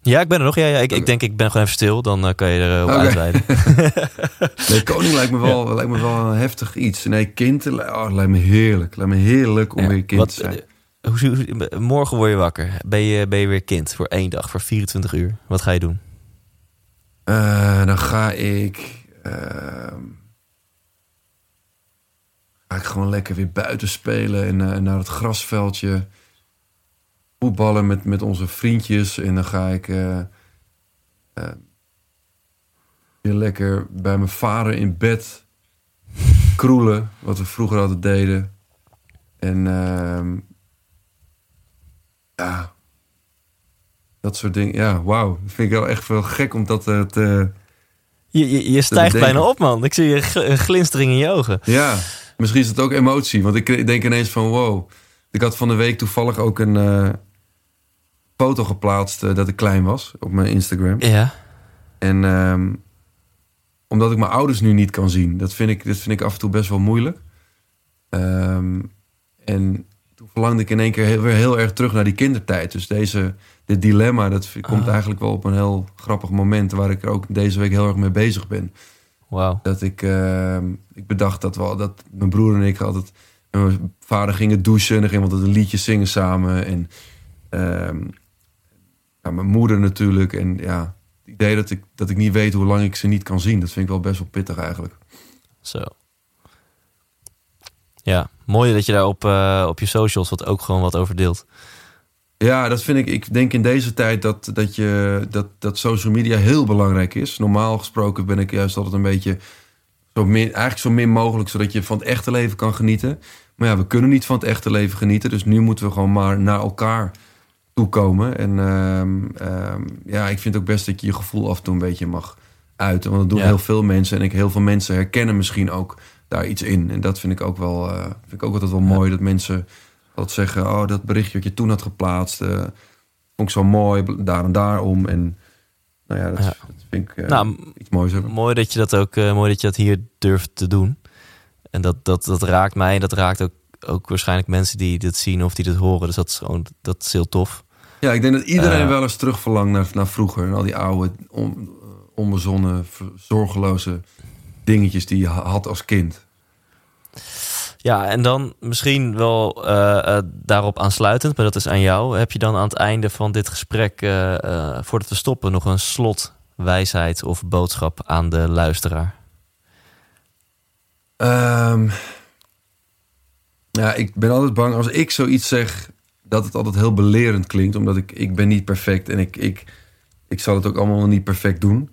Ja, ik ben er nog. Ja, ja. Ik, ik denk, ik ben gewoon even stil. Dan eh, kan je er eh, op Oké. uitweiden. Nee, koning lijkt me wel, lijkt me wel een heftig iets. Nee, kind oh, lijkt me heerlijk. Lijkt me heerlijk om Ja, weer kind wat, te zijn. eh, hoe, hoe- morgen word je wakker. Ben je, ben je weer kind voor één dag, voor 24 uur. Wat ga je doen? Eh, dan ga ik. ehm, ga ik gewoon lekker weer buiten spelen en naar het grasveldje. Voetballen met, met onze vriendjes. En dan ga ik. eh, eh, weer lekker bij mijn vader in bed kroelen. Wat we vroeger altijd deden. En. ehm, ja. Dat soort dingen. Ja, wauw. Vind ik wel echt wel gek om dat eh, te. Je, je, je stijgt bijna op, man. Ik zie je glinstering in je ogen. Ja, misschien is het ook emotie. Want ik denk ineens van wow. Ik had van de week toevallig ook een foto geplaatst eh, dat ik klein was op mijn Instagram. Ja. En ehm, omdat ik mijn ouders nu niet kan zien, dat vind ik, dat vind ik af en toe best wel moeilijk. Ehm, en toen verlangde ik in één keer heel, weer heel erg terug naar die kindertijd. Dus deze, dit dilemma, dat komt Ah. eigenlijk wel op een heel grappig moment... waar ik er ook deze week heel erg mee bezig ben. Wauw. Dat ik, ehm, ik bedacht dat, we, al- dat mijn broer en ik altijd... en mijn vader gingen douchen en dan gingen we altijd een liedje zingen samen. En ja, mijn moeder natuurlijk. En ja, het idee dat ik, dat ik niet weet hoe lang ik ze niet kan zien... dat vind ik wel best wel pittig eigenlijk. Zo. Ja, mooi dat je daar op, eh, op je socials wat ook gewoon wat over deelt. Ja, dat vind ik. Ik denk in deze tijd dat, dat, je, dat, dat social media heel belangrijk is. Normaal gesproken ben ik juist altijd een beetje zo min, eigenlijk zo min mogelijk, zodat je van het echte leven kan genieten. Maar ja, we kunnen niet van het echte leven genieten. Dus nu moeten we gewoon maar naar elkaar toekomen. En ehm, ehm, ja, ik vind ook best dat je je gevoel af en toe een beetje mag uiten. Want dat doen Ja. heel veel mensen. En ik, heel veel mensen herkennen misschien ook daar iets in. En dat vind ik ook wel, eh, vind ik ook altijd wel mooi. Dat mensen dat zeggen, oh, dat berichtje wat je toen had geplaatst, eh, vond ik zo mooi, daar en daarom. En nou ja, dat, Ja. dat vind ik eh, Nou, iets moois hebben. Mooi dat je dat ook mooi dat je dat hier durft te doen. En dat, dat, dat raakt mij en dat raakt ook, ook waarschijnlijk mensen die dit zien of die dit horen. Dus dat is gewoon dat is heel tof. Ja, ik denk dat iedereen Eh. wel eens terug verlangt naar, naar vroeger. En al die oude, on, onbezonnen, zorgeloze dingetjes die je ha- had als kind. Ja, en dan misschien wel eh, eh, daarop aansluitend, maar dat is aan jou. Heb je dan aan het einde van dit gesprek, eh, voordat we stoppen, nog een slotwijsheid of boodschap aan de luisteraar? Ehm, ja, ik ben altijd bang als ik zoiets zeg dat het altijd heel belerend klinkt, omdat ik ik ben niet perfect en ik ik ik zal het ook allemaal niet perfect doen.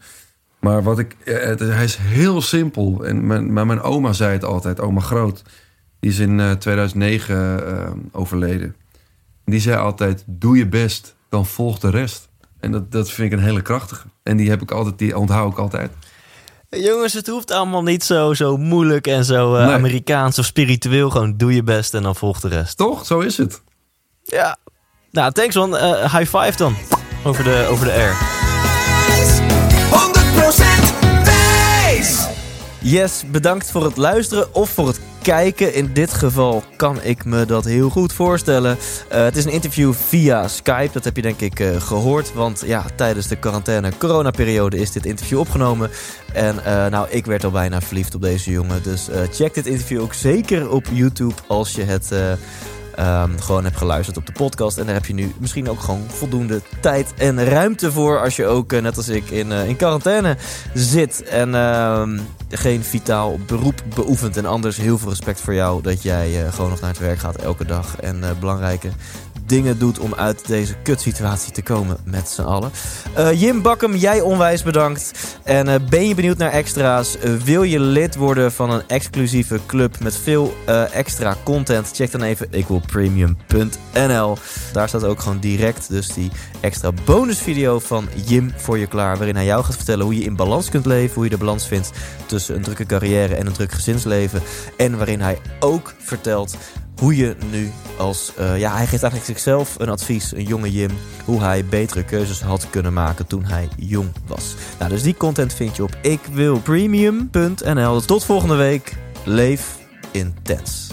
Maar wat ik, eh, het, hij is heel simpel. En mijn, maar mijn oma zei het altijd, oma Groot. Die is in eh, 2009 eh, overleden. Die zei altijd, doe je best, dan volgt de rest. En dat, dat vind ik een hele krachtige. En die heb ik altijd, die onthoud ik altijd. Jongens, het hoeft allemaal niet zo, zo moeilijk en zo eh, Nee. Amerikaans of spiritueel. Gewoon doe je best en dan volgt de rest. Toch? Zo is het. Ja. Nou, thanks man. Eh, high five dan. Over de, over de air. 100% wijs! Yes, bedankt voor het luisteren of voor het kijken. In dit geval kan ik me dat heel goed voorstellen. Eh, het is een interview via Skype, dat heb je denk ik eh, gehoord. Want ja, tijdens de quarantaine coronaperiode is dit interview opgenomen. En eh, nou, ik werd al bijna verliefd op deze jongen. Dus check dit interview ook zeker op YouTube als je het... eh, ehm, gewoon hebt geluisterd op de podcast. En daar heb je nu misschien ook gewoon voldoende tijd en ruimte voor. Als je ook, net als ik, in, in quarantaine zit. En ehm, geen vitaal beroep beoefent. En anders heel veel respect voor jou dat jij eh, gewoon nog naar het werk gaat elke dag. En eh, belangrijke dingen doet om uit deze kutsituatie te komen met z'n allen. Eh, Jim Bakkum, jij onwijs bedankt. En eh, ben je benieuwd naar extra's? Eh, wil je lid worden van een exclusieve club met veel extra content? Check dan even equalpremium.nl. Daar staat ook gewoon direct dus die extra bonusvideo van Jim voor je klaar. Waarin hij jou gaat vertellen hoe je in balans kunt leven. Hoe je de balans vindt tussen een drukke carrière en een druk gezinsleven. En waarin hij ook vertelt hoe je nu als... eh, ja, hij geeft eigenlijk zichzelf een advies, een jonge Jim... hoe hij betere keuzes had kunnen maken toen hij jong was. Nou, dus die content vind je op ikwilpremium.nl. Tot volgende week. Leef intens.